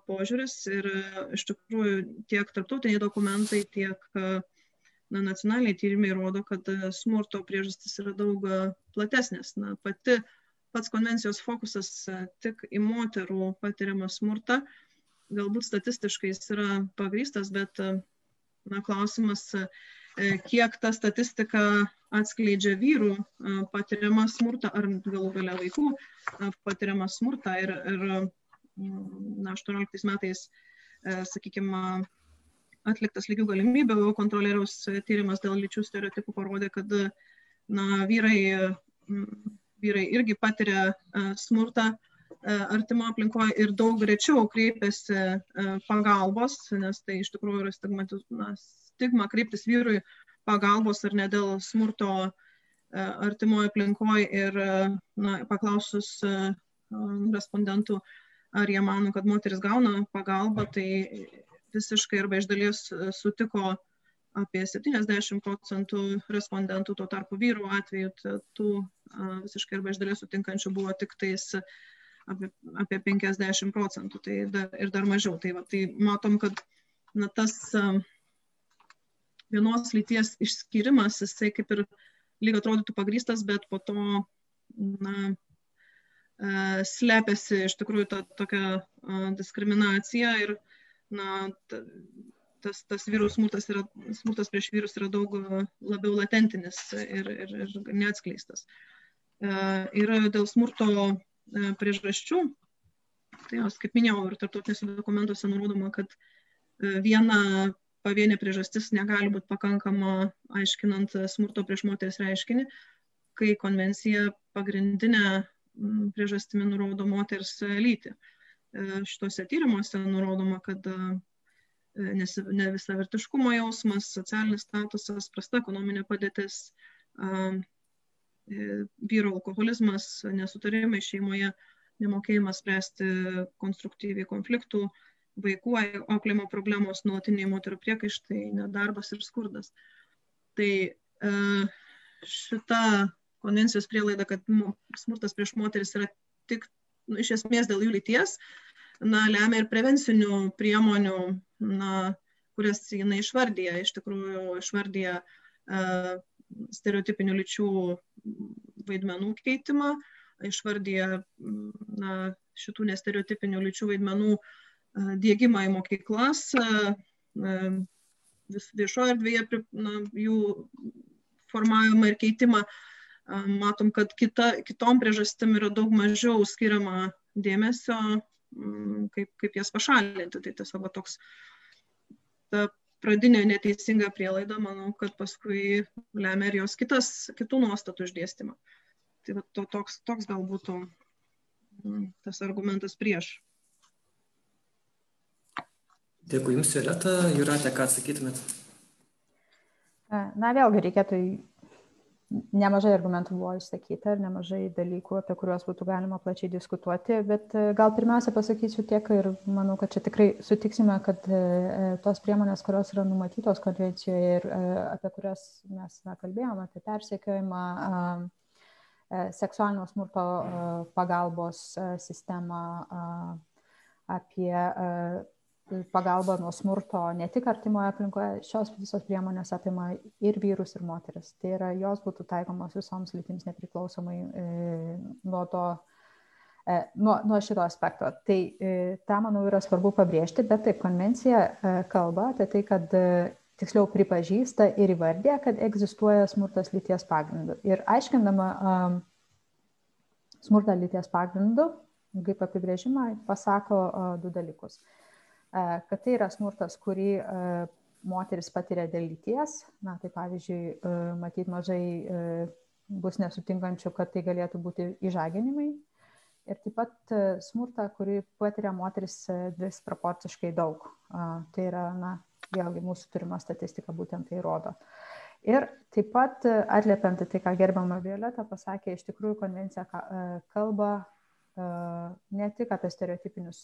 požiūris ir e, iš tikrųjų tiek tarptautiniai dokumentai, tiek e, na, nacionaliniai tyrimai rodo, kad smurto priežastis yra daug platesnės. Na, pati, pats konvencijos fokusas tik į moterų patiriamą smurtą, galbūt statistiškai jis yra pagrystas, bet na, klausimas, kiek ta statistika atskleidžia vyrų patiriamą smurtą ar galų gale vaikų patiriamą smurtą. Ir, ir na, 18 metais, sakykime, atliktas lygių galimybių kontrolieriaus tyrimas dėl lyčių stereotipų parodė, kad na, vyrai, vyrai irgi patiria smurtą artimo aplinkoje ir daug greičiau kreipiasi pagalbos, nes tai iš tikrųjų yra stigma kreiptis vyrui pagalbos ar ne dėl smurto e, artimoje aplinkoje ir e, na, paklausus e, respondentų, ar jie mano, kad moteris gauna pagalbą, tai visiškai arba iš dalies sutiko apie 70 procentų respondentų, tuo tarpu vyrų atveju tų visiškai arba iš dalies sutinkančių buvo tik tais apie, apie 50 procentų tai dar, ir dar mažiau. Tai, va, tai matom, kad na, tas vienos lyties išskyrimas, jisai kaip ir lyg atrodytų pagrystas, bet po to, na, e, slepiasi iš tikrųjų ta tokia diskriminacija ir, na, tas, tas vyrų smurtas, yra, smurtas prieš vyrus yra daug labiau latentinis ir, ir, ir neatskleistas. E, ir dėl smurto e, priežasčių, tai jos, kaip minėjau, ir tarptautinėse dokumentuose nurodoma, kad viena pavienė priežastis negali būti pakankama aiškinant smurto prieš moteris reiškinį, kai konvencija pagrindinę mm, priežastimi nurodo moters lytį. E, šituose tyrimuose nurodoma, kad e, ne visavertiškumo jausmas, socialinis statusas, prasta ekonominė padėtis, e, vyro alkoholizmas, nesutarimai šeimoje, nemokėjimas spręsti konstruktyviai konfliktų, vaikų auklėjimo problemos, nuolatiniai moterų priekaištai, nedarbas ir skurdas. Tai e, šita konvencijos prielaida, kad smurtas prieš moteris yra tik iš esmės dėl jų lyties, na, lemia ir prevencinių priemonių, na, kurias jinai išvardyja, iš tikrųjų išvardyja uh, stereotipinių lyčių vaidmenų keitimą, išvardyja na, šitų nestereotipinių lyčių vaidmenų uh, dėgymą į mokyklas, viešoje erdvėje na, jų formavimą ir keitimą. Matom, kad kita, kitom priežastim yra daug mažiau skiriama dėmesio, mm, kaip, kaip jas pašalinti. Tai tiesiog toks ta pradinė neteisinga prielaida, manau, kad paskui lemia ir jos kitas, kitų nuostatų išdėstymą. Tai va, to, toks, toks gal būtų mm, tas argumentas prieš. Dėkui Jums, Violeta. Jūratė, ką atsakytumėt? Na, vėlgi reikėtų nemažai argumentų buvo išsakyta ir nemažai dalykų, apie kuriuos būtų galima plačiai diskutuoti, bet e, gal pirmiausia pasakysiu tiek ir manau, kad čia tikrai sutiksime, kad e, e, tos priemonės, kurios yra numatytos konvencijoje ir apie kurias mes na, kalbėjome, apie persiekiojimą, seksualinio smurto pagalbos sistemą, apie pagalba nuo smurto ne tik artimoje aplinkoje, šios visos priemonės apima ir vyrus, ir moteris. Tai yra, jos būtų taikomos visoms lytims nepriklausomai e, nuo to, e, nuo, nuo šito aspekto. Tai e, tą, manau, yra svarbu pabrėžti, bet taip, konvencija kalba apie tai, kad tiksliau pripažįsta ir įvardė, kad egzistuoja smurtas lyties pagrindu. Ir aiškindama um, smurtą lyties pagrindu, kaip apibrėžimą, pasako uh, du dalykus. Uh, kad tai yra smurtas, kurį moteris patiria dėl lyties. Na, tai pavyzdžiui, matyt, mažai bus nesutinkančių, kad tai galėtų būti įžaginimai. Ir taip pat smurtą, kurį patiria moteris disproporciškai daug. Tai yra, na, vėlgi mūsų turima statistika būtent tai rodo. Ir taip pat atliepiant tai, ką gerbama Violeta pasakė, iš tikrųjų konvencija kalba ne tik apie stereotipinius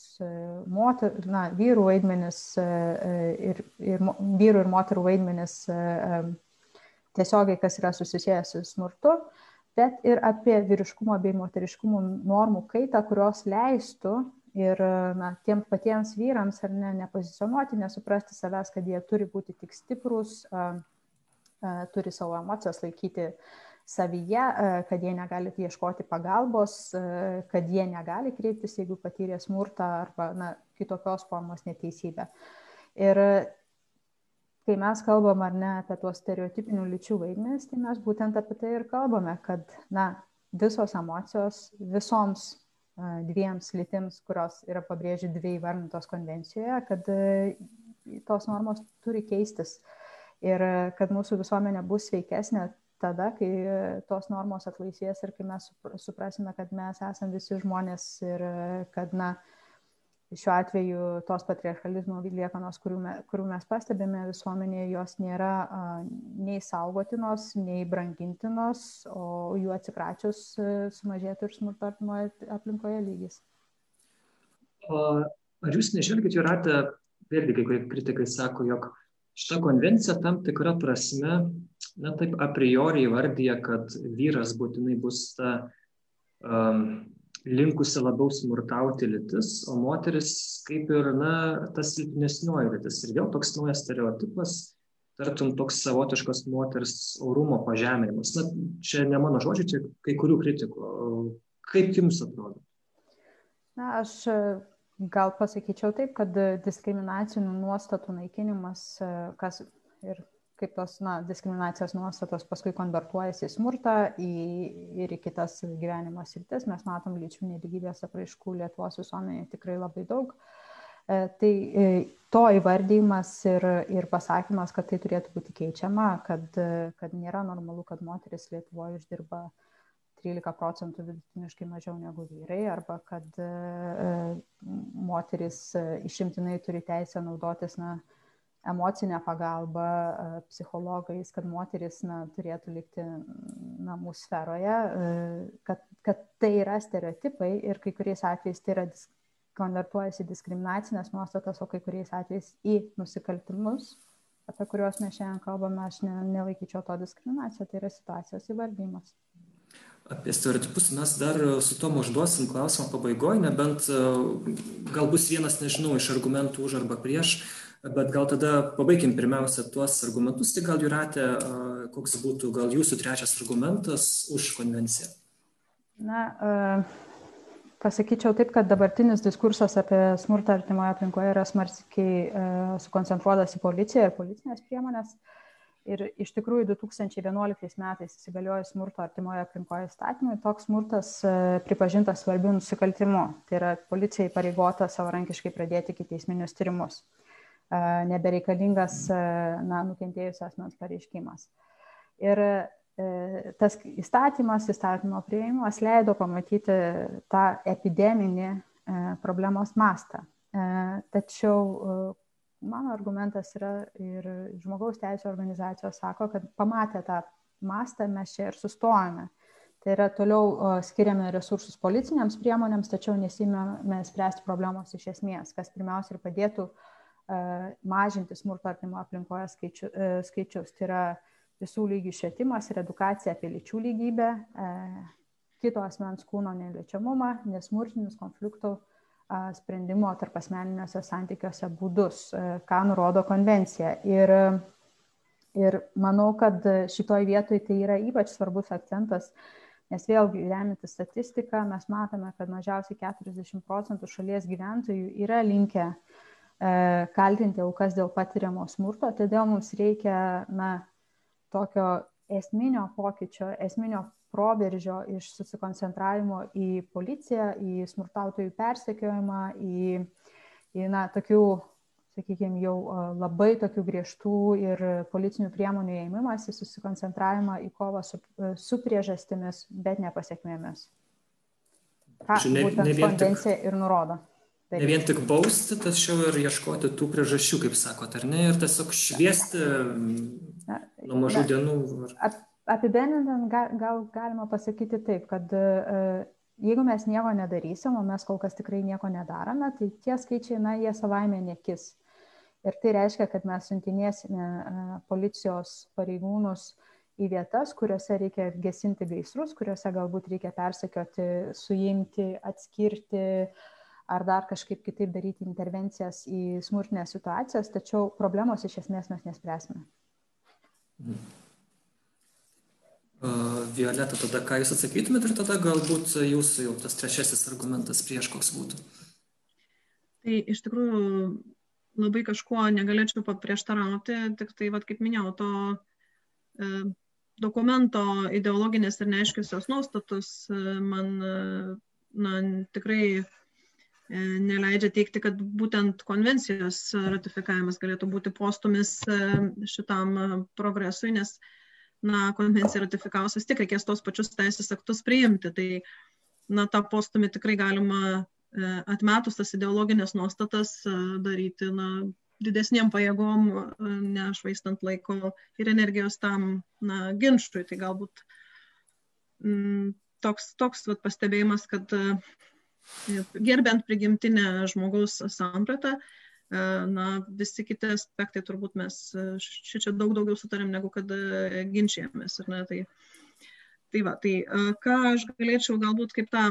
moter, na, vyrų vaidmenis ir, ir vyrų ir moterų vaidmenis tiesiogiai, kas yra susijęs su smurtu, bet ir apie vyriškumo bei moteriškumo normų kaitą, kurios leistų ir na, tiem patiems vyrams ar ne, nepozicionuoti, nesuprasti savęs, kad jie turi būti tik stiprus, turi savo emocijas laikyti uh, savyje, e, kad jie negali ieškoti pagalbos, e, kad jie negali kreiptis, jeigu patyrė smurtą arba na, kitokios formos neteisybę. Ir kai mes kalbam ar ne apie tuos stereotipinių lyčių vaidmenis, tai mes būtent apie tai ir kalbame, kad na, visos emocijos visoms e, dviems lytims, kurios yra pabrėži dvi įvardintos konvencijoje, kad tos normos turi keistis ir kad mūsų visuomenė bus sveikesnė tada, kai e, tos normos atlaisvės ir kai mes suprasime, kad mes esame visi žmonės ir e, kad, na, šiuo atveju tos patriarchalizmo liekanos, kurių, me, kurių mes pastebime visuomenėje, jos nėra nei saugotinos, nei brangintinos, o jų atsikračius e, sumažėtų ir smurto artimoje aplinkoje lygis. O ar jūs nežvelgite, Juratė, vėlgi kai kurie kritikai sako, jog šita konvencija tam tikra prasme na taip a priori įvardyja, kad vyras būtinai bus ta um, linkusi labiau smurtauti lytis, o moteris kaip ir, na, tas silpnesnioji lytis. Ir vėl toks naujas stereotipas, tartum toks savotiškas moters orumo pažeminimas. Na, čia ne mano žodžiai, čia kai kurių kritikų. Kaip jums atrodo? Na, aš gal pasakyčiau taip, kad diskriminacinių nuostatų naikinimas, kas ir kaip tos na, diskriminacijos nuostatos paskui konvertuojasi į smurtą į, ir į kitas gyvenimo sritis. Mes matom lyčių neligybės apraiškų Lietuvos visuomenėje tikrai labai daug. E, tai e, to įvardymas ir, ir pasakymas, kad tai turėtų būti keičiama, kad, kad nėra normalu, kad moteris Lietuvoje uždirba 13 procentų vidutiniškai mažiau negu vyrai, arba kad e, moteris išimtinai turi teisę naudotis na, emocinę pagalbą e, psichologais, kad moteris na, turėtų likti namų sferoje, e, kad, kad tai yra stereotipai ir kai kuriais atvejais tai yra konvertuojasi diskriminacinės nuostatas, o kai kuriais atvejais į nusikaltimus, apie kuriuos mes šiandien kalbame, aš ne, nelaikyčiau to diskriminaciją, tai yra situacijos įvardymas. Apie stereotipus mes dar su tom užduosim klausimą pabaigoje, nebent e, gal bus vienas, nežinau, iš argumentų už arba prieš, Bet gal tada pabaikim pirmiausia tuos argumentus, tai gal Juratė, koks būtų gal jūsų trečias argumentas už konvenciją? Na, pasakyčiau taip, kad dabartinis diskursas apie smurtą artimoje aplinkoje yra smarkiai sukoncentruotas į policiją ir policinės priemonės. Ir iš tikrųjų 2011 metais įsigaliojus smurto artimoje aplinkoje įstatymui, toks smurtas pripažintas svarbiu nusikaltimu. Tai yra policijai pareigota savarankiškai pradėti kiteisminius tyrimus. E, nebereikalingas e, na, nukentėjusio asmens pareiškimas. Ir tas įstatymas, įstatymo prieimas leido pamatyti tą epideminį problemos mastą. Tačiau mano argumentas yra ir žmogaus teisų organizacijos sako, kad pamatę tą mastą mes čia ir sustojame. Tai yra toliau skiriame resursus policiniams priemonėms, tačiau nesimame spręsti problemos iš esmės, kas pirmiausia ir padėtų mažinti smurto artimo aplinkoje skaičiu, skaičius. Tai yra visų lygių švietimas ir edukacija apie lyčių lygybę, kito asmens kūno neliečiamumą, nesmurtinius konfliktų sprendimo tarp asmeniniuose santykiuose būdus, ką nurodo konvencija. Ir, ir manau, kad šitoj vietoj tai yra ypač svarbus akcentas, nes vėlgi remiantis statistiką mes matome, kad mažiausiai 40 procentų šalies gyventojų yra linkę kaltinti aukas dėl patiriamo smurto, todėl mums reikia na, tokio esminio pokyčio, esminio proveržio iš susikoncentravimo į policiją, į smurtautojų persekiojimą, į, į na, tokių, sakykime, jau labai tokių griežtų ir policinių priemonių ėmimas, į susikoncentravimą į kovą su, su priežastimis, bet ne pasiekmėmis. Ką ne, būtent ne konvencija tik, ir nurodo. Ne vien tik bausti, tačiau ir ieškoti tų priežasčių, kaip sakot, ar ne, ir tiesiog šviesti na, nuo mažų na, dienų. Ar... Ap, apibendrinant gal, gal galima pasakyti taip, kad e, jeigu mes nieko nedarysim, o mes kol kas tikrai nieko nedarome, tai tie skaičiai, na, jie savaime nekis. Ir tai reiškia, kad mes siuntinėsime e, policijos pareigūnus į vietas, kuriuose reikia gesinti gaisrus, kuriuose galbūt reikia persekioti, suimti, atskirti ar dar kažkaip kitaip daryti intervencijas į smurtinės situacijas, tačiau problemos iš esmės mes nespręsime. Violeta, tada ką jūs atsakytumėte ir tada galbūt jūsų jau tas trečiasis argumentas prieš koks būtų. Tai iš tikrųjų labai kažkuo negalėčiau paprieštarauti, tik tai, vat, kaip minėjau, to e, dokumento ideologinės ir neaiškiusios nuostatus e, man e, na, tikrai neleidžia teikti, kad būtent konvencijos ratifikavimas galėtų būti postumis e, šitam e, progresui, nes e, na, konvenciją ratifikavus vis tiek reikės tos pačius teisės aktus priimti. Tai, na, tą postumį tikrai galima e, atmetus tas ideologinės nuostatas e, daryti, na, didesniem pajėgom, e, nešvaistant laiko ir energijos tam, na, ginčui. Tai galbūt m, mm, toks, toks vat, pastebėjimas, kad gerbent prigimtinę žmogaus sampratą, E, na, visi kiti aspektai turbūt mes čia e, daug daugiau sutarėm, negu kad e, ginčiamės. Ne, tai, tai va, tai ką aš galėčiau galbūt kaip tą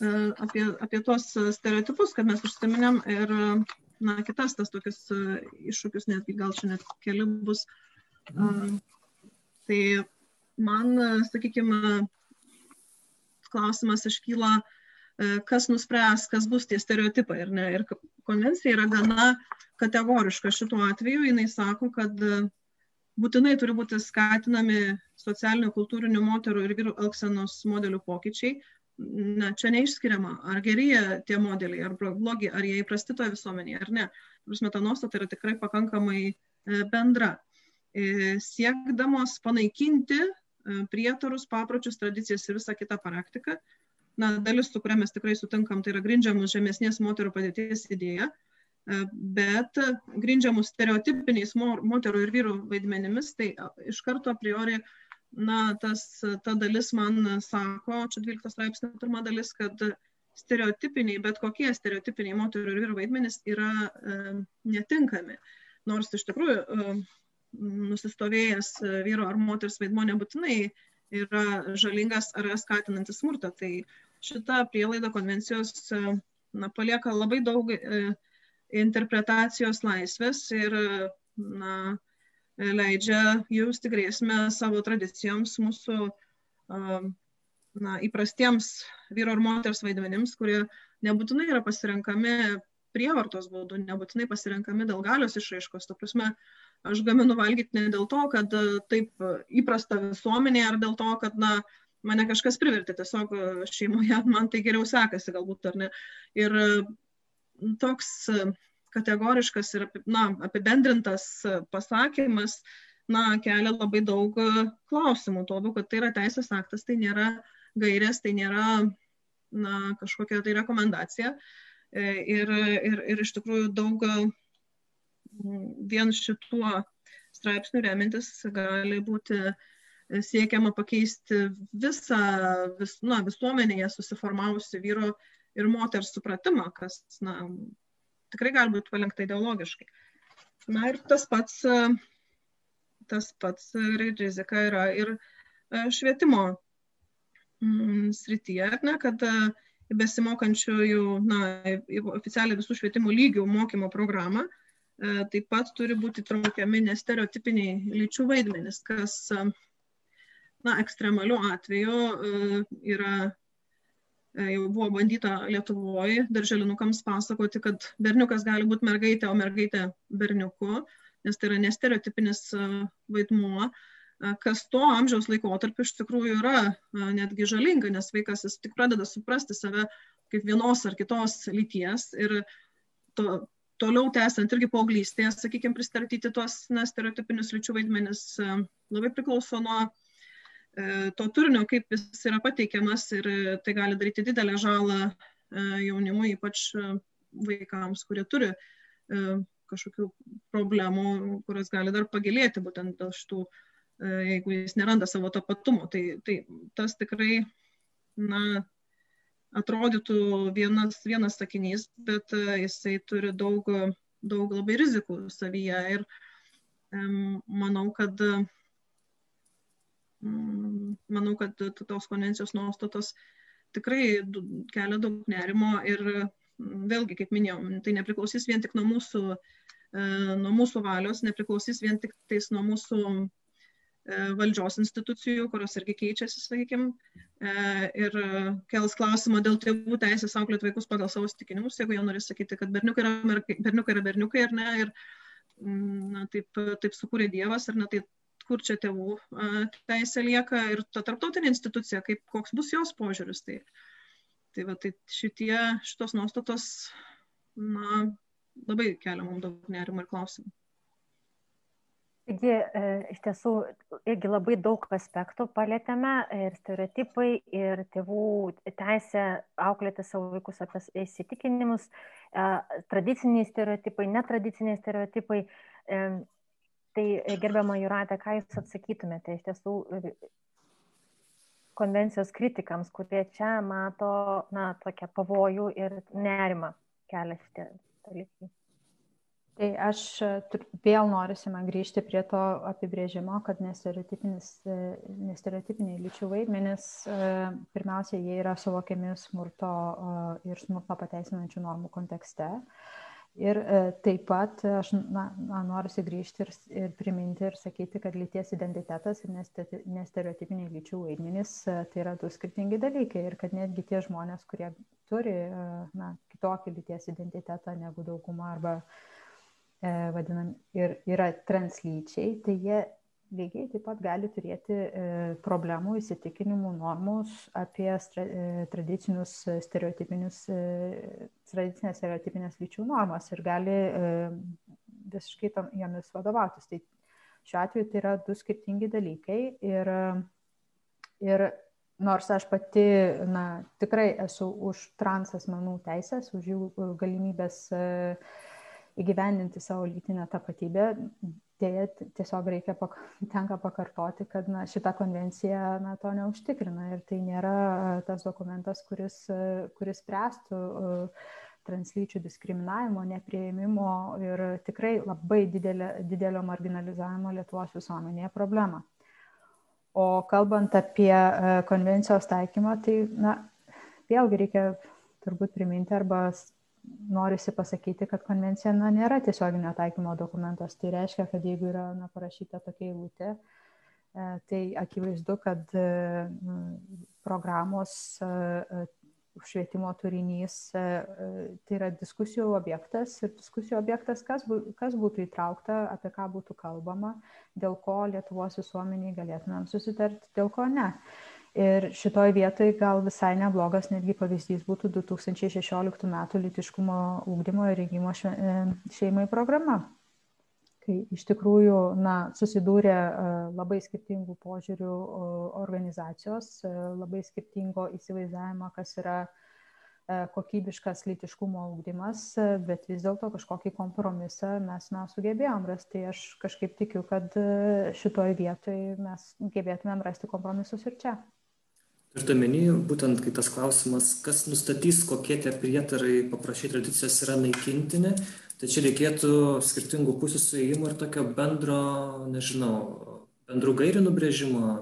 apie, apie tuos stereotipus, kad mes užsiminėm ir na, kitas tas tokius iššūkius, netgi gal čia net keli bus. Tai man, sakykime, klausimas iškyla, kas nuspręs, kas bus tie stereotipai. Ir, ne, ir konvencija yra gana kategoriška šituo atveju. Jis sako, kad e, būtinai turi būti skatinami socialinių, kultūrinių moterų ir vyrų elgsenos modelių pokyčiai. Na, čia neišskiriama, ar geri tie modeliai, ar blogi, ar jie įprasti toje visuomenėje, ar ne. Prasme, ta nuostata yra tikrai pakankamai e, bendra. E, siekdamos panaikinti prietarus, papročius, tradicijas ir visą kitą praktiką, na, dalis, su kuria mes tikrai sutinkam, tai yra grindžiamus žemesnės moterų padėties idėja, e, bet grindžiamus stereotipiniais moterų ir vyrų vaidmenimis, tai iš karto a priori, na, tas, ta dalis man sako, čia 12 straipsnio pirma dalis, kad stereotipiniai, bet kokie stereotipiniai moterų ir vyrų vaidmenys yra e, netinkami. Nors iš tikrųjų e, nusistovėjęs vyro ar moters vaidmo nebūtinai yra žalingas ar skatinantis smurtą. Tai šita prielaida konvencijos na, palieka labai daug e, interpretacijos laisvės ir na, leidžia jausti grėsmę savo tradicijoms, mūsų na, įprastiems vyro ir moters vaidmenims, kurie nebūtinai yra pasirenkami prievartos būdu, nebūtinai pasirenkami dėl galios išraiškos. Tu prasme, aš gaminu valgyti ne dėl to, kad taip įprasta visuomenė, ar dėl to, kad, na, mane kažkas privertė, tiesiog šeimoje man tai geriau sekasi galbūt, ar ne. Ir toks kategoriškas ir na, apibendrintas pasakymas, na, kelia labai daug klausimų, tuo labiau, kad tai yra teisės aktas, tai nėra gairės, tai nėra na, kažkokia tai rekomendacija. E, ir, ir, ir iš tikrųjų daug vien šituo straipsniu remintis gali būti siekiama pakeisti visą vis, na, visuomenėje susiformavusi vyro ir moters supratimą, kas na, tikrai gali būti palenkta ideologiškai. Na ir tas pats, tas pats rizika yra ir švietimo mm, srityje, ne, kad besimokančiųjų, na, oficialiai visų švietimo lygių mokymo programą taip pat turi būti traukiami nestereotipiniai lyčių vaidmenys, kas, na, ekstremaliu atveju yra jau buvo bandyta Lietuvoje darželinukams pasakoti, kad berniukas gali būti mergaitė, o mergaitė berniuku, nes tai yra nestereotipinis vaidmuo, kas to amžiaus laikotarpiu iš tikrųjų yra netgi žalinga, nes vaikas jis tik pradeda suprasti save kaip vienos ar kitos lyties ir to, toliau tęsiant irgi paauglystėje, sakykime, pristatyti tuos nestereotipinius lyčių vaidmenis labai priklauso nuo E, to turinio, kaip jis yra pateikiamas ir tai gali daryti didelę žalą e, jaunimui, ypač e, vaikams, kurie turi kažkokių problemų, kurios gali dar pagilėti būtent dėl šitų, jeigu jis neranda savo tapatumo. Tai, tai tas tikrai, na, atrodytų vienas, vienas sakinys, bet jisai turi daug, daug labai rizikų savyje ir manau, kad Mm, manau, kad tos konvencijos nuostatos tikrai kelia daug nerimo ir mm, vėlgi, kaip minėjau, tai nepriklausys vien tik nuo mūsų, e, nuo mūsų valios, nepriklausys vien tik tais nuo mūsų e, valdžios institucijų, kurios irgi keičiasi, sakykime, ir kels klausimą dėl tėvų teisės auklėti vaikus pagal savo stikinimus, jeigu jie nori sakyti, kad berniukai yra, berniukai yra berniukai ar ne, ir mm, na, taip, taip sukūrė Dievas, ar ne, tai kur čia tėvų teisė lieka ir ta tarptautinė institucija, kaip, koks bus jos požiūris. Tai, tai, va, tai šitie, šitos nuostatos na, labai kelia mums daug nerimų ir klausimų. Taigi, e, iš tiesų, irgi labai daug aspektų palėtėme ir stereotipai, ir tėvų teisė auklėti savo vaikus apie įsitikinimus, e, tradiciniai stereotipai, netradiciniai stereotipai. E, Tai e, gerbiama Juratė, ką Jūs atsakytumėte iš tiesų e, konvencijos kritikams, kurie čia mato, na, tokią pavojų ir nerimą kelia šitie dalykai? Tai aš e, vėl norisi man grįžti prie to apibrėžimo, kad nestereotipiniai lyčių vaidmenys, pirmiausia, jie yra suvokiami smurto ir smurto pateisinančių normų kontekste. Ir e, taip pat aš na, noriu grįžti ir, ir priminti ir sakyti, kad lyties identitetas ir nestereotipiniai lyčių vaidmenys e, tai yra du skirtingi dalykai ir kad netgi tie žmonės, kurie turi e, na, kitokį lyties identitetą negu dauguma arba e, vadinam ir yra translyčiai, tai jie lygiai taip pat gali turėti e, problemų, įsitikinimų, normus apie e, tradicinius stereotipinius, e, tradicinės stereotipinės lyčių normas ir gali visiškai tam, jomis vadovautis. Tai šiuo atveju tai yra du skirtingi dalykai ir, ir nors aš pati na, tikrai esu už trans asmenų teisės, už jų galimybės įgyvendinti savo lytinę tapatybę, dėja tiesiog reikia, pak, tenka pakartoti, kad na, šita konvencija na, to neužtikrina ir tai nėra tas dokumentas, kuris, kuris spręstų translyčių diskriminavimo, neprieimimo ir tikrai labai didelio, didelio marginalizavimo Lietuvos visuomenėje problemą. O kalbant apie konvencijos taikymą, tai na, vėlgi reikia turbūt priminti arba norisi pasakyti, kad konvencija na, nėra tiesioginio taikymo dokumentas. Tai reiškia, kad jeigu yra na, parašyta tokia eilutė, e, tai akivaizdu, kad e, programos e, švietimo turinys, tai yra diskusijų objektas ir diskusijų objektas, kas, kas būtų įtraukta, apie ką būtų kalbama, dėl ko Lietuvos visuomeniai galėtumėm susitarti, dėl ko ne. Ir šitoj vietoj gal visai neblogas netgi pavyzdys būtų 2016 m. litiškumo ūkdymo ir rengimo šeimai programa, kai iš tikrųjų na, susidūrė labai skirtingų požiūrių organizacijos, labai skirtingo įsivaizdavimo, kas yra kokybiškas lytiškumo ūkdymas, bet vis dėlto kažkokį kompromisą mes na, sugebėjom rasti. Aš kažkaip tikiu, kad šitoj vietoj mes gebėtumėm rasti kompromisus ir čia. Turite omeny, būtent kai tas klausimas, kas nustatys, kokie tie prietarai paprašy tradicijos yra naikintini, tai čia reikėtų skirtingų pusių suėjimo ir tokio bendro, nežinau, bendrų gairių nubrėžimo.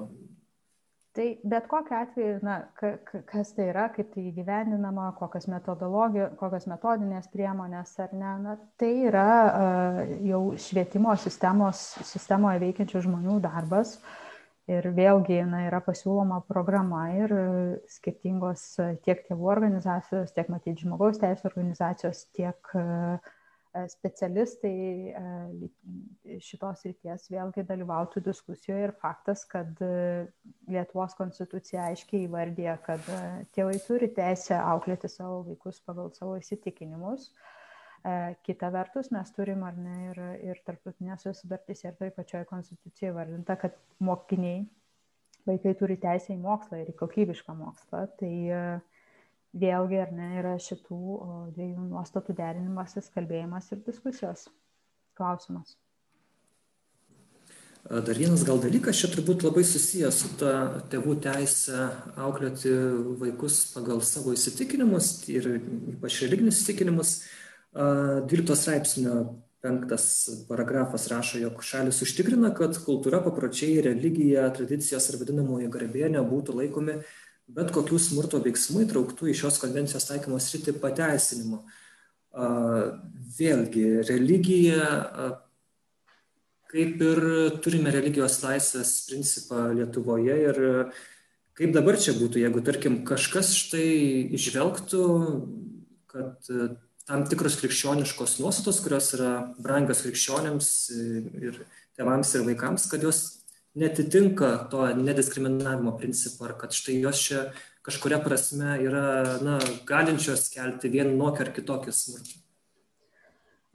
Tai bet kokiu atveju, na, kas tai yra, kaip tai įgyvendinama, metodologijos, kokios metodinės priemonės ar ne, na, tai yra uh, jau švietimo sistemos, sistemoje veikiančių žmonių darbas. Ir vėlgi na, yra pasiūloma programa ir skirtingos tiek tėvų organizacijos, tiek matyti žmogaus teisų organizacijos, tiek uh, E, specialistai e, šitos ryties vėlgi dalyvautų diskusijoje ir faktas, kad e, Lietuvos konstitucija aiškiai įvardė, kad tėvai turi teisę auklėti savo vaikus pagal savo įsitikinimus. Kita vertus, mes turim ar ne ir, ir tarptautinėse sudartyse ir toj pačioj konstitucijoje vardinta, kad mokiniai, vaikai turi teisę į mokslą ir į kokybišką mokslą. Tai uh, vėlgi ar ne yra šitų dviejų nuostatų derinimasis, kalbėjimas ir diskusijos klausimas. Dar vienas gal dalykas, čia turbūt labai susijęs su ta tėvų teisė auklėti vaikus pagal savo įsitikinimus ir ypač religinius įsitikinimus. 12 straipsnio penktas paragrafas rašo, jog šalis užtikrina, kad kultūra, papročiai, religija, tradicijos ir vadinamoji garbė nebūtų laikomi bet kokių smurto veiksmų įtrauktų į šios konvencijos taikymo sritį pateisinimu. Vėlgi, religija, kaip ir turime religijos laisvės principą Lietuvoje ir kaip dabar čia būtų, jeigu, tarkim, kažkas štai išvelgtų, kad tam tikros krikščioniškos nuostatos, kurios yra brangios krikščionėms ir tėvams ir vaikams, kad jos netitinka to nediskriminavimo principo ar kad štai jos čia kažkuria prasme yra na, galinčios kelti vienokį ar kitokį smurtą?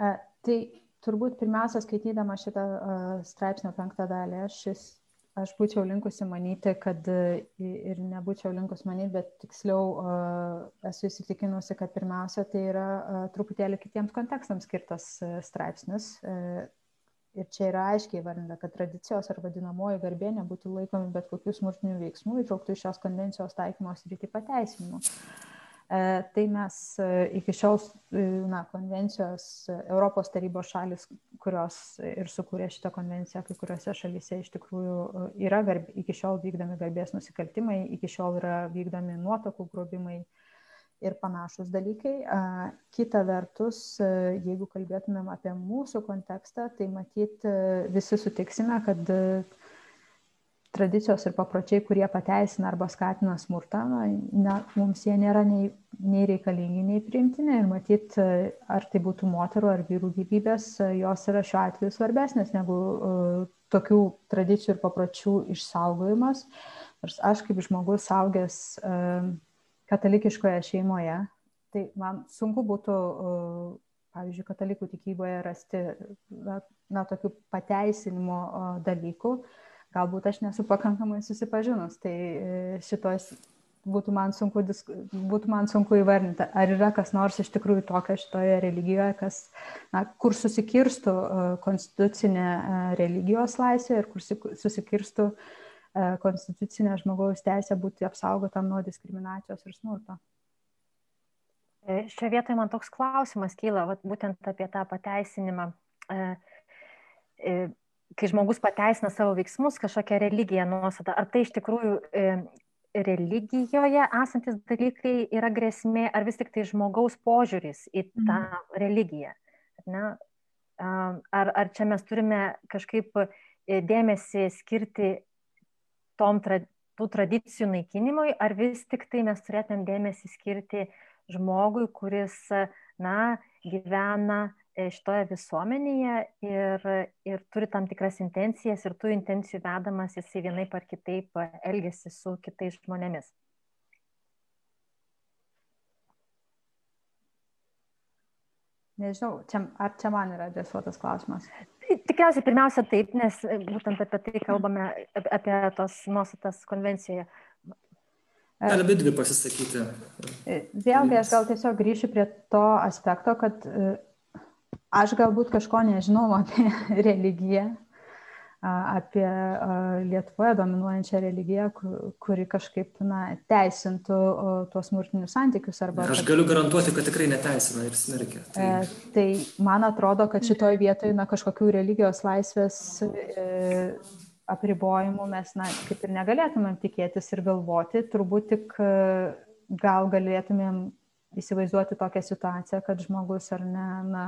E, tai turbūt pirmiausia, skaitydama šitą uh, straipsnio penktą dalį, aš, šis, aš būčiau linkusi manyti, kad ir nebūčiau linkus manyti, bet tiksliau uh, esu įsitikinusi, kad pirmiausia, tai yra uh, truputėlį kitiems kontekstams skirtas uh, straipsnis. Uh, ir čia yra aiškiai įvardinta, kad tradicijos ar vadinamoji garbė nebūtų laikomi bet kokių smurtinių veiksmų įtrauktų į šios konvencijos taikymos rytį pateisinimu. E, tai mes e, iki šiol, e, na, konvencijos Europos tarybos šalis, kurios ir sukūrė šitą konvenciją, kai kuriuose šalyse iš tikrųjų yra garb, iki šiol vykdomi garbės nusikaltimai, iki šiol yra vykdomi nuotokų grobimai, ir panašus dalykai. Kita vertus, jeigu kalbėtumėm apie mūsų kontekstą, tai matyt visi sutiksime, kad tradicijos ir papročiai, kurie pateisina arba skatina smurtą, na, mums jie nėra nei, nei reikalingi, nei priimtini. Ir matyt, ar tai būtų moterų ar vyrų gyvybės, jos yra šiuo atveju svarbesnės negu uh, tokių tradicijų ir papročių išsaugojimas. Nors aš kaip žmogus saugęs uh, katalikiškoje šeimoje, tai man sunku būtų, pavyzdžiui, katalikų tikyboje rasti na, na tokių pateisinimo dalykų. Galbūt aš nesu pakankamai susipažinus, tai e, šitos būtų man sunku, būtų man sunku įvardinti, ar yra kas nors iš tikrųjų tokio šitoje religijoje, kas, na, kur susikirstų konstitucinė e, religijos laisvė ir kur susikirstų E, konstitucinė žmogaus teisė būti apsaugotam nuo diskriminacijos ir smurto. E, Šioje vietoje man toks klausimas kyla, vat, būtent apie tą pateisinimą. E, kai žmogus pateisina savo veiksmus, kažkokią religiją nuostatą, ar tai iš tikrųjų religijoje esantis dalykai yra grėsmė, ar vis tik tai žmogaus požiūris į tą mm. religiją? Ne? Ar, ar čia mes turime kažkaip dėmesį skirti tom tra tų tradicijų naikinimui, ar vis tik tai mes turėtumėm dėmesį skirti žmogui, kuris, na, gyvena e, šitoje visuomenėje ir, ir turi tam tikras intencijas ir tų intencijų vedamas jisai vienaip ar kitaip elgesi su kitais žmonėmis. Nežinau, čia, ar čia man yra adresuotas klausimas. Tikriausiai pirmiausia taip, nes būtent apie tai kalbame, apie tos nuostatas konvencijoje. Gali abi dvi pasisakyti. Vėlgi, aš gal tiesiog grįšiu prie to aspekto, kad e, aš galbūt kažko nežinau apie religiją, apie Lietuvoje dominuojančią religiją, kuri kažkaip na, teisintų tuos smurtinius santykius. Arba, Aš galiu garantuoti, kad tikrai neteisina ir smerkia. Tai... Tai man atrodo, kad šitoje vietoje na, kažkokių religijos laisvės e, apribojimų mes na, kaip ir negalėtumėm tikėtis ir galvoti, turbūt tik e, gal galėtumėm įsivaizduoti tokią situaciją, kad žmogus ar ne na,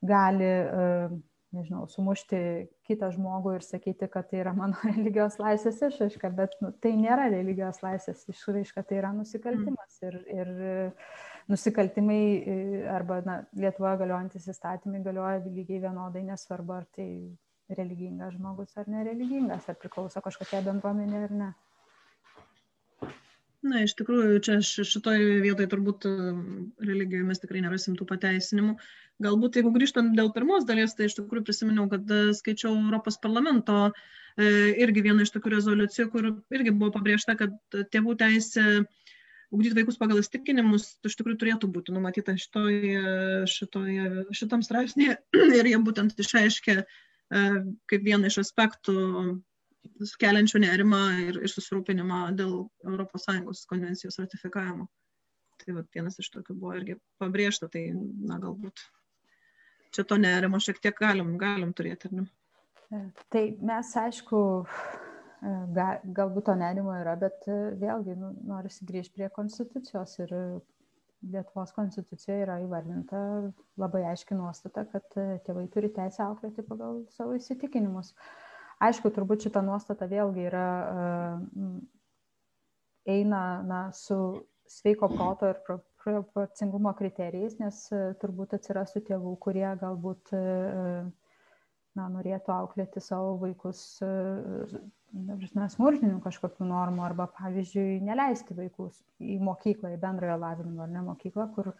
gali uh, nežinau, sumušti kitą žmogų ir sakyti, kad tai yra mano religijos laisvės išraiška, bet nu, tai nėra religijos laisvės išraiška, tai yra nusikaltimas. Mm. Ir, ir nusikaltimai arba na, Lietuvoje galiojantis įstatymai galioja lygiai vienodai, nesvarbu, ar tai religingas žmogus ar nereligingas, ar priklauso kažkokia bendruomenė ar ne. Na, iš tikrųjų, čia šitoje vietoje turbūt religijoje mes tikrai nerasim tų pateisinimų. Galbūt, jeigu grįžtant dėl pirmos dalies, tai iš tikrųjų prisiminiau, kad e, skaičiau Europos parlamento e, irgi vieną iš tokių rezoliucijų, kur irgi buvo pabrėžta, kad tėvų teisė ugdyti vaikus pagal įstikinimus iš tikrųjų turėtų būti numatyta šitoje, šitoje, šitam straipsnėje ir jie būtent išaiškė e, kaip vieną iš aspektų keliančių nerimą ir, ir susirūpinimą dėl ES konvencijos ratifikavimo. Tai va, vienas iš tokių buvo irgi pabrėžta, tai na, galbūt čia to nerimo šiek tiek galim, galim turėti. Ne? E, tai mes, aišku, e, ga, galbūt to nerimo yra, bet e, vėlgi nu, norisi grįžti prie konstitucijos ir Lietuvos konstitucijoje yra įvardinta labai aiški nuostata, kad tėvai turi teisę auklėti pagal savo įsitikinimus. Aišku, turbūt šita nuostata vėlgi yra, eina na, su sveiko proto ir proporcingumo kriterijais, nes e, turbūt atsirastų tėvų, kurie galbūt e, na, norėtų auklėti savo vaikus e, smurtinių kažkokių normų arba, pavyzdžiui, neleisti vaikus į mokyklą, į bendrojo lavinimo ar ne mokyklą, kur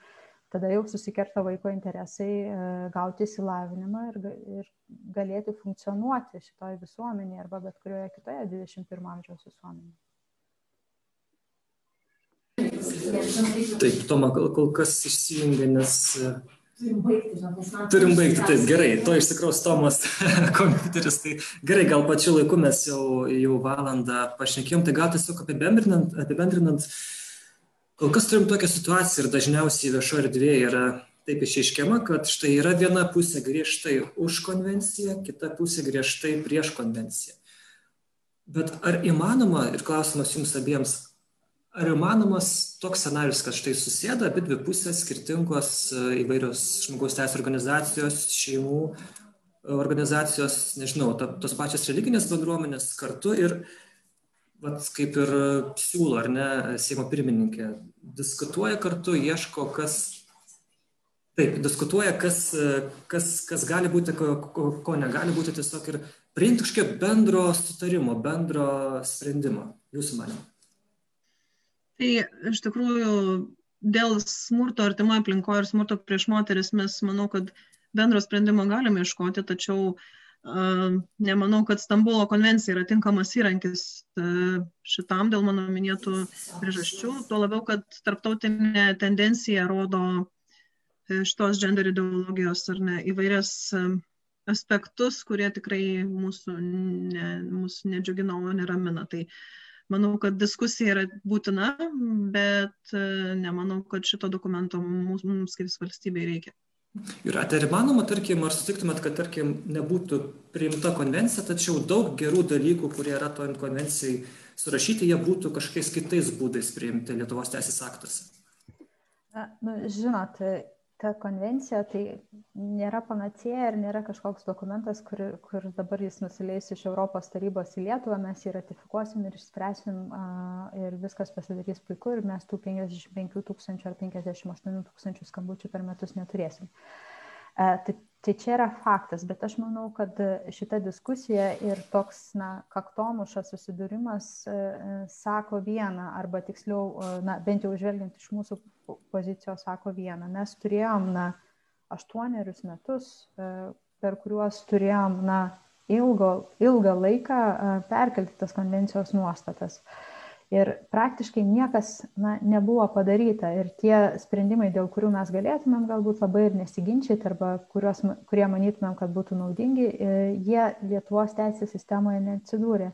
tada jau susikerta vaiko interesai gauti įsilavinimą ir, ir galėti funkcionuoti šitoje visuomenėje arba bet kurioje kitoje 21 amžiaus visuomenėje. Taip, Toma, kol, kol kas išsijungia, nes... E, turim baigti, taip, gerai, to iš tikrųjų Tomas kompiuteris, tai gerai, gal pačiu laiku mes jau, jau valandą pašnekėjom, tai gal tiesiog apibendrinant, apibendrinant, kol kas turim tokią situaciją ir dažniausiai viešo erdvėje yra taip išaiškiama, kad štai yra viena pusė griežtai už konvenciją, kita pusė griežtai prieš konvenciją. Bet ar įmanoma, ir klausimas jums abiems, ar įmanomas toks scenarijus kad štai susėda abidvi pusės skirtingos e, įvairios žmogaus teisių organizacijos šeimų e, organizacijos nežinau ta, tos pačios religinės bendruomenės kartu ir vat, kaip ir siūlo ar ne Seimo pirmininkė diskutuoja kartu ieško kas Taip, diskutuoja, kas, e, kas, kas gali būti, ko, ko, ko negali būti, tiesiog ir priimti kažkokio bendro sutarimo, bendro sprendimo, jūsų manimo. Tai iš tikrųjų dėl smurto artimoje aplinkoje ir smurto prieš moteris mes manau, kad bendro sprendimo galime iškoti, tačiau uh, nemanau, kad Stambulo konvencija yra tinkamas įrankis uh, šitam dėl mano minėtų priežasčių. Tuo labiau, kad tarptautinė tendencija rodo šitos gender ideologijos ar ne įvairias aspektus, kurie tikrai mūsų, ne, mūsų nedžiugina, o neramina. Tai uh, manau kad diskusija yra būtina bet e, nemanau kad šito dokumento mums, mums kaip valstybei reikia. Jūratė, ar įmanoma, tarkim, ar sutiktumėt, kad, tarkim, nebūtų priimta konvencija, tačiau daug gerų dalykų, kurie yra to konvencijai surašyti, jie būtų kažkokiais kitais būdais priimti Lietuvos teisės aktuose? Na, nu, žinot, ta konvencija tai nėra panacėja ir nėra kažkoks dokumentas, kur, kur dabar jis nusileis iš Europos tarybos į Lietuvą, mes jį ratifikuosim ir išspręsim ir viskas pasidarys puiku ir mes tų 55 tūkstančių ar 58 tūkstančių skambučių per metus neturėsim. A, tai Tai čia yra faktas, bet aš manau, kad šita diskusija ir toks, na, kaktomušas susidūrimas e, sako vieną, arba tiksliau, e, na, bent jau žvelgiant iš mūsų pozicijos sako vieną. Mes turėjom, na, aštuonerius metus, e, per kuriuos turėjom, na, ilgo, ilgą laiką perkelti tas konvencijos nuostatas. Ir praktiškai niekas na, nebuvo padaryta ir tie sprendimai, dėl kurių mes galėtumėm galbūt labai ir nesiginčyti arba kurios, kurie manytumėm, kad būtų naudingi, e, jie Lietuvos teisės sistemoje neatsidūrė.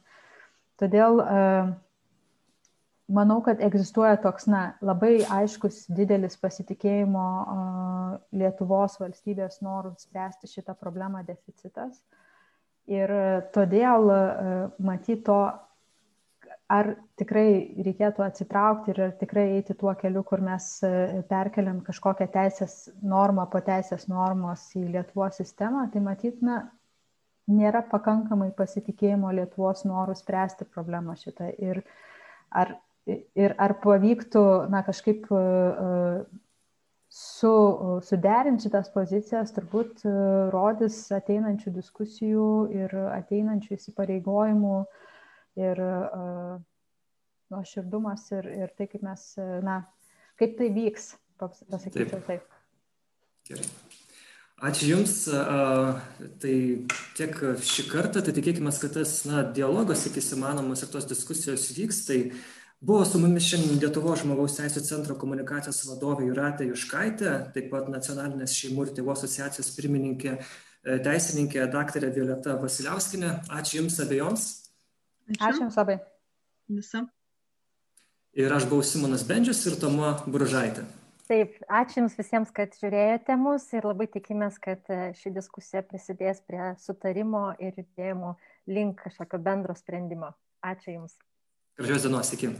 Todėl e, manau, kad egzistuoja toks na, labai aiškus didelis pasitikėjimo Lietuvos valstybės norų spręsti šitą problemą deficitas. Ir todėl e, matyti to ar tikrai reikėtų atsitraukti ir ar tikrai eiti tuo keliu, kur mes e, perkeliam kažkokią teisės normą po teisės normos į Lietuvos sistemą, tai matytume, nėra pakankamai pasitikėjimo Lietuvos norų spręsti problemą šitą. Ir ar, ir ar pavyktų na, kažkaip e, su, suderinti šitas pozicijas, turbūt e, rodys ateinančių diskusijų ir ateinančių įsipareigojimų uh, ir uh, nuoširdumas ir, ir tai, kaip mes, na, kaip tai vyks, pasakyčiau taip. taip. Gerai. Ačiū Jums. Tai tiek šį kartą, tai tikėkime, kad tas na, dialogas iki įmanomas ir tos diskusijos vyks. Tai buvo su mumis šiandien Lietuvo žmogaus teisų centro komunikacijos vadovė Juratė Juškaitė, taip pat nacionalinės šeimų ir tėvų asociacijos pirmininkė, e, teisininkė daktarė Violeta Vasiliauskinė. Ačiū Jums abiejoms. Ačiū, Ačiū Jums labai. Visa. Ir aš buvau Simonas Bendžius ir Tomo Buržaitė. Taip, ačiū Jums visiems, kad žiūrėjote mus ir labai tikimės, kad e, ši diskusija prisidės prie sutarimo ir judėjimo link kažkokio bendro sprendimo. Ačiū Jums. Gražios dienos, iki.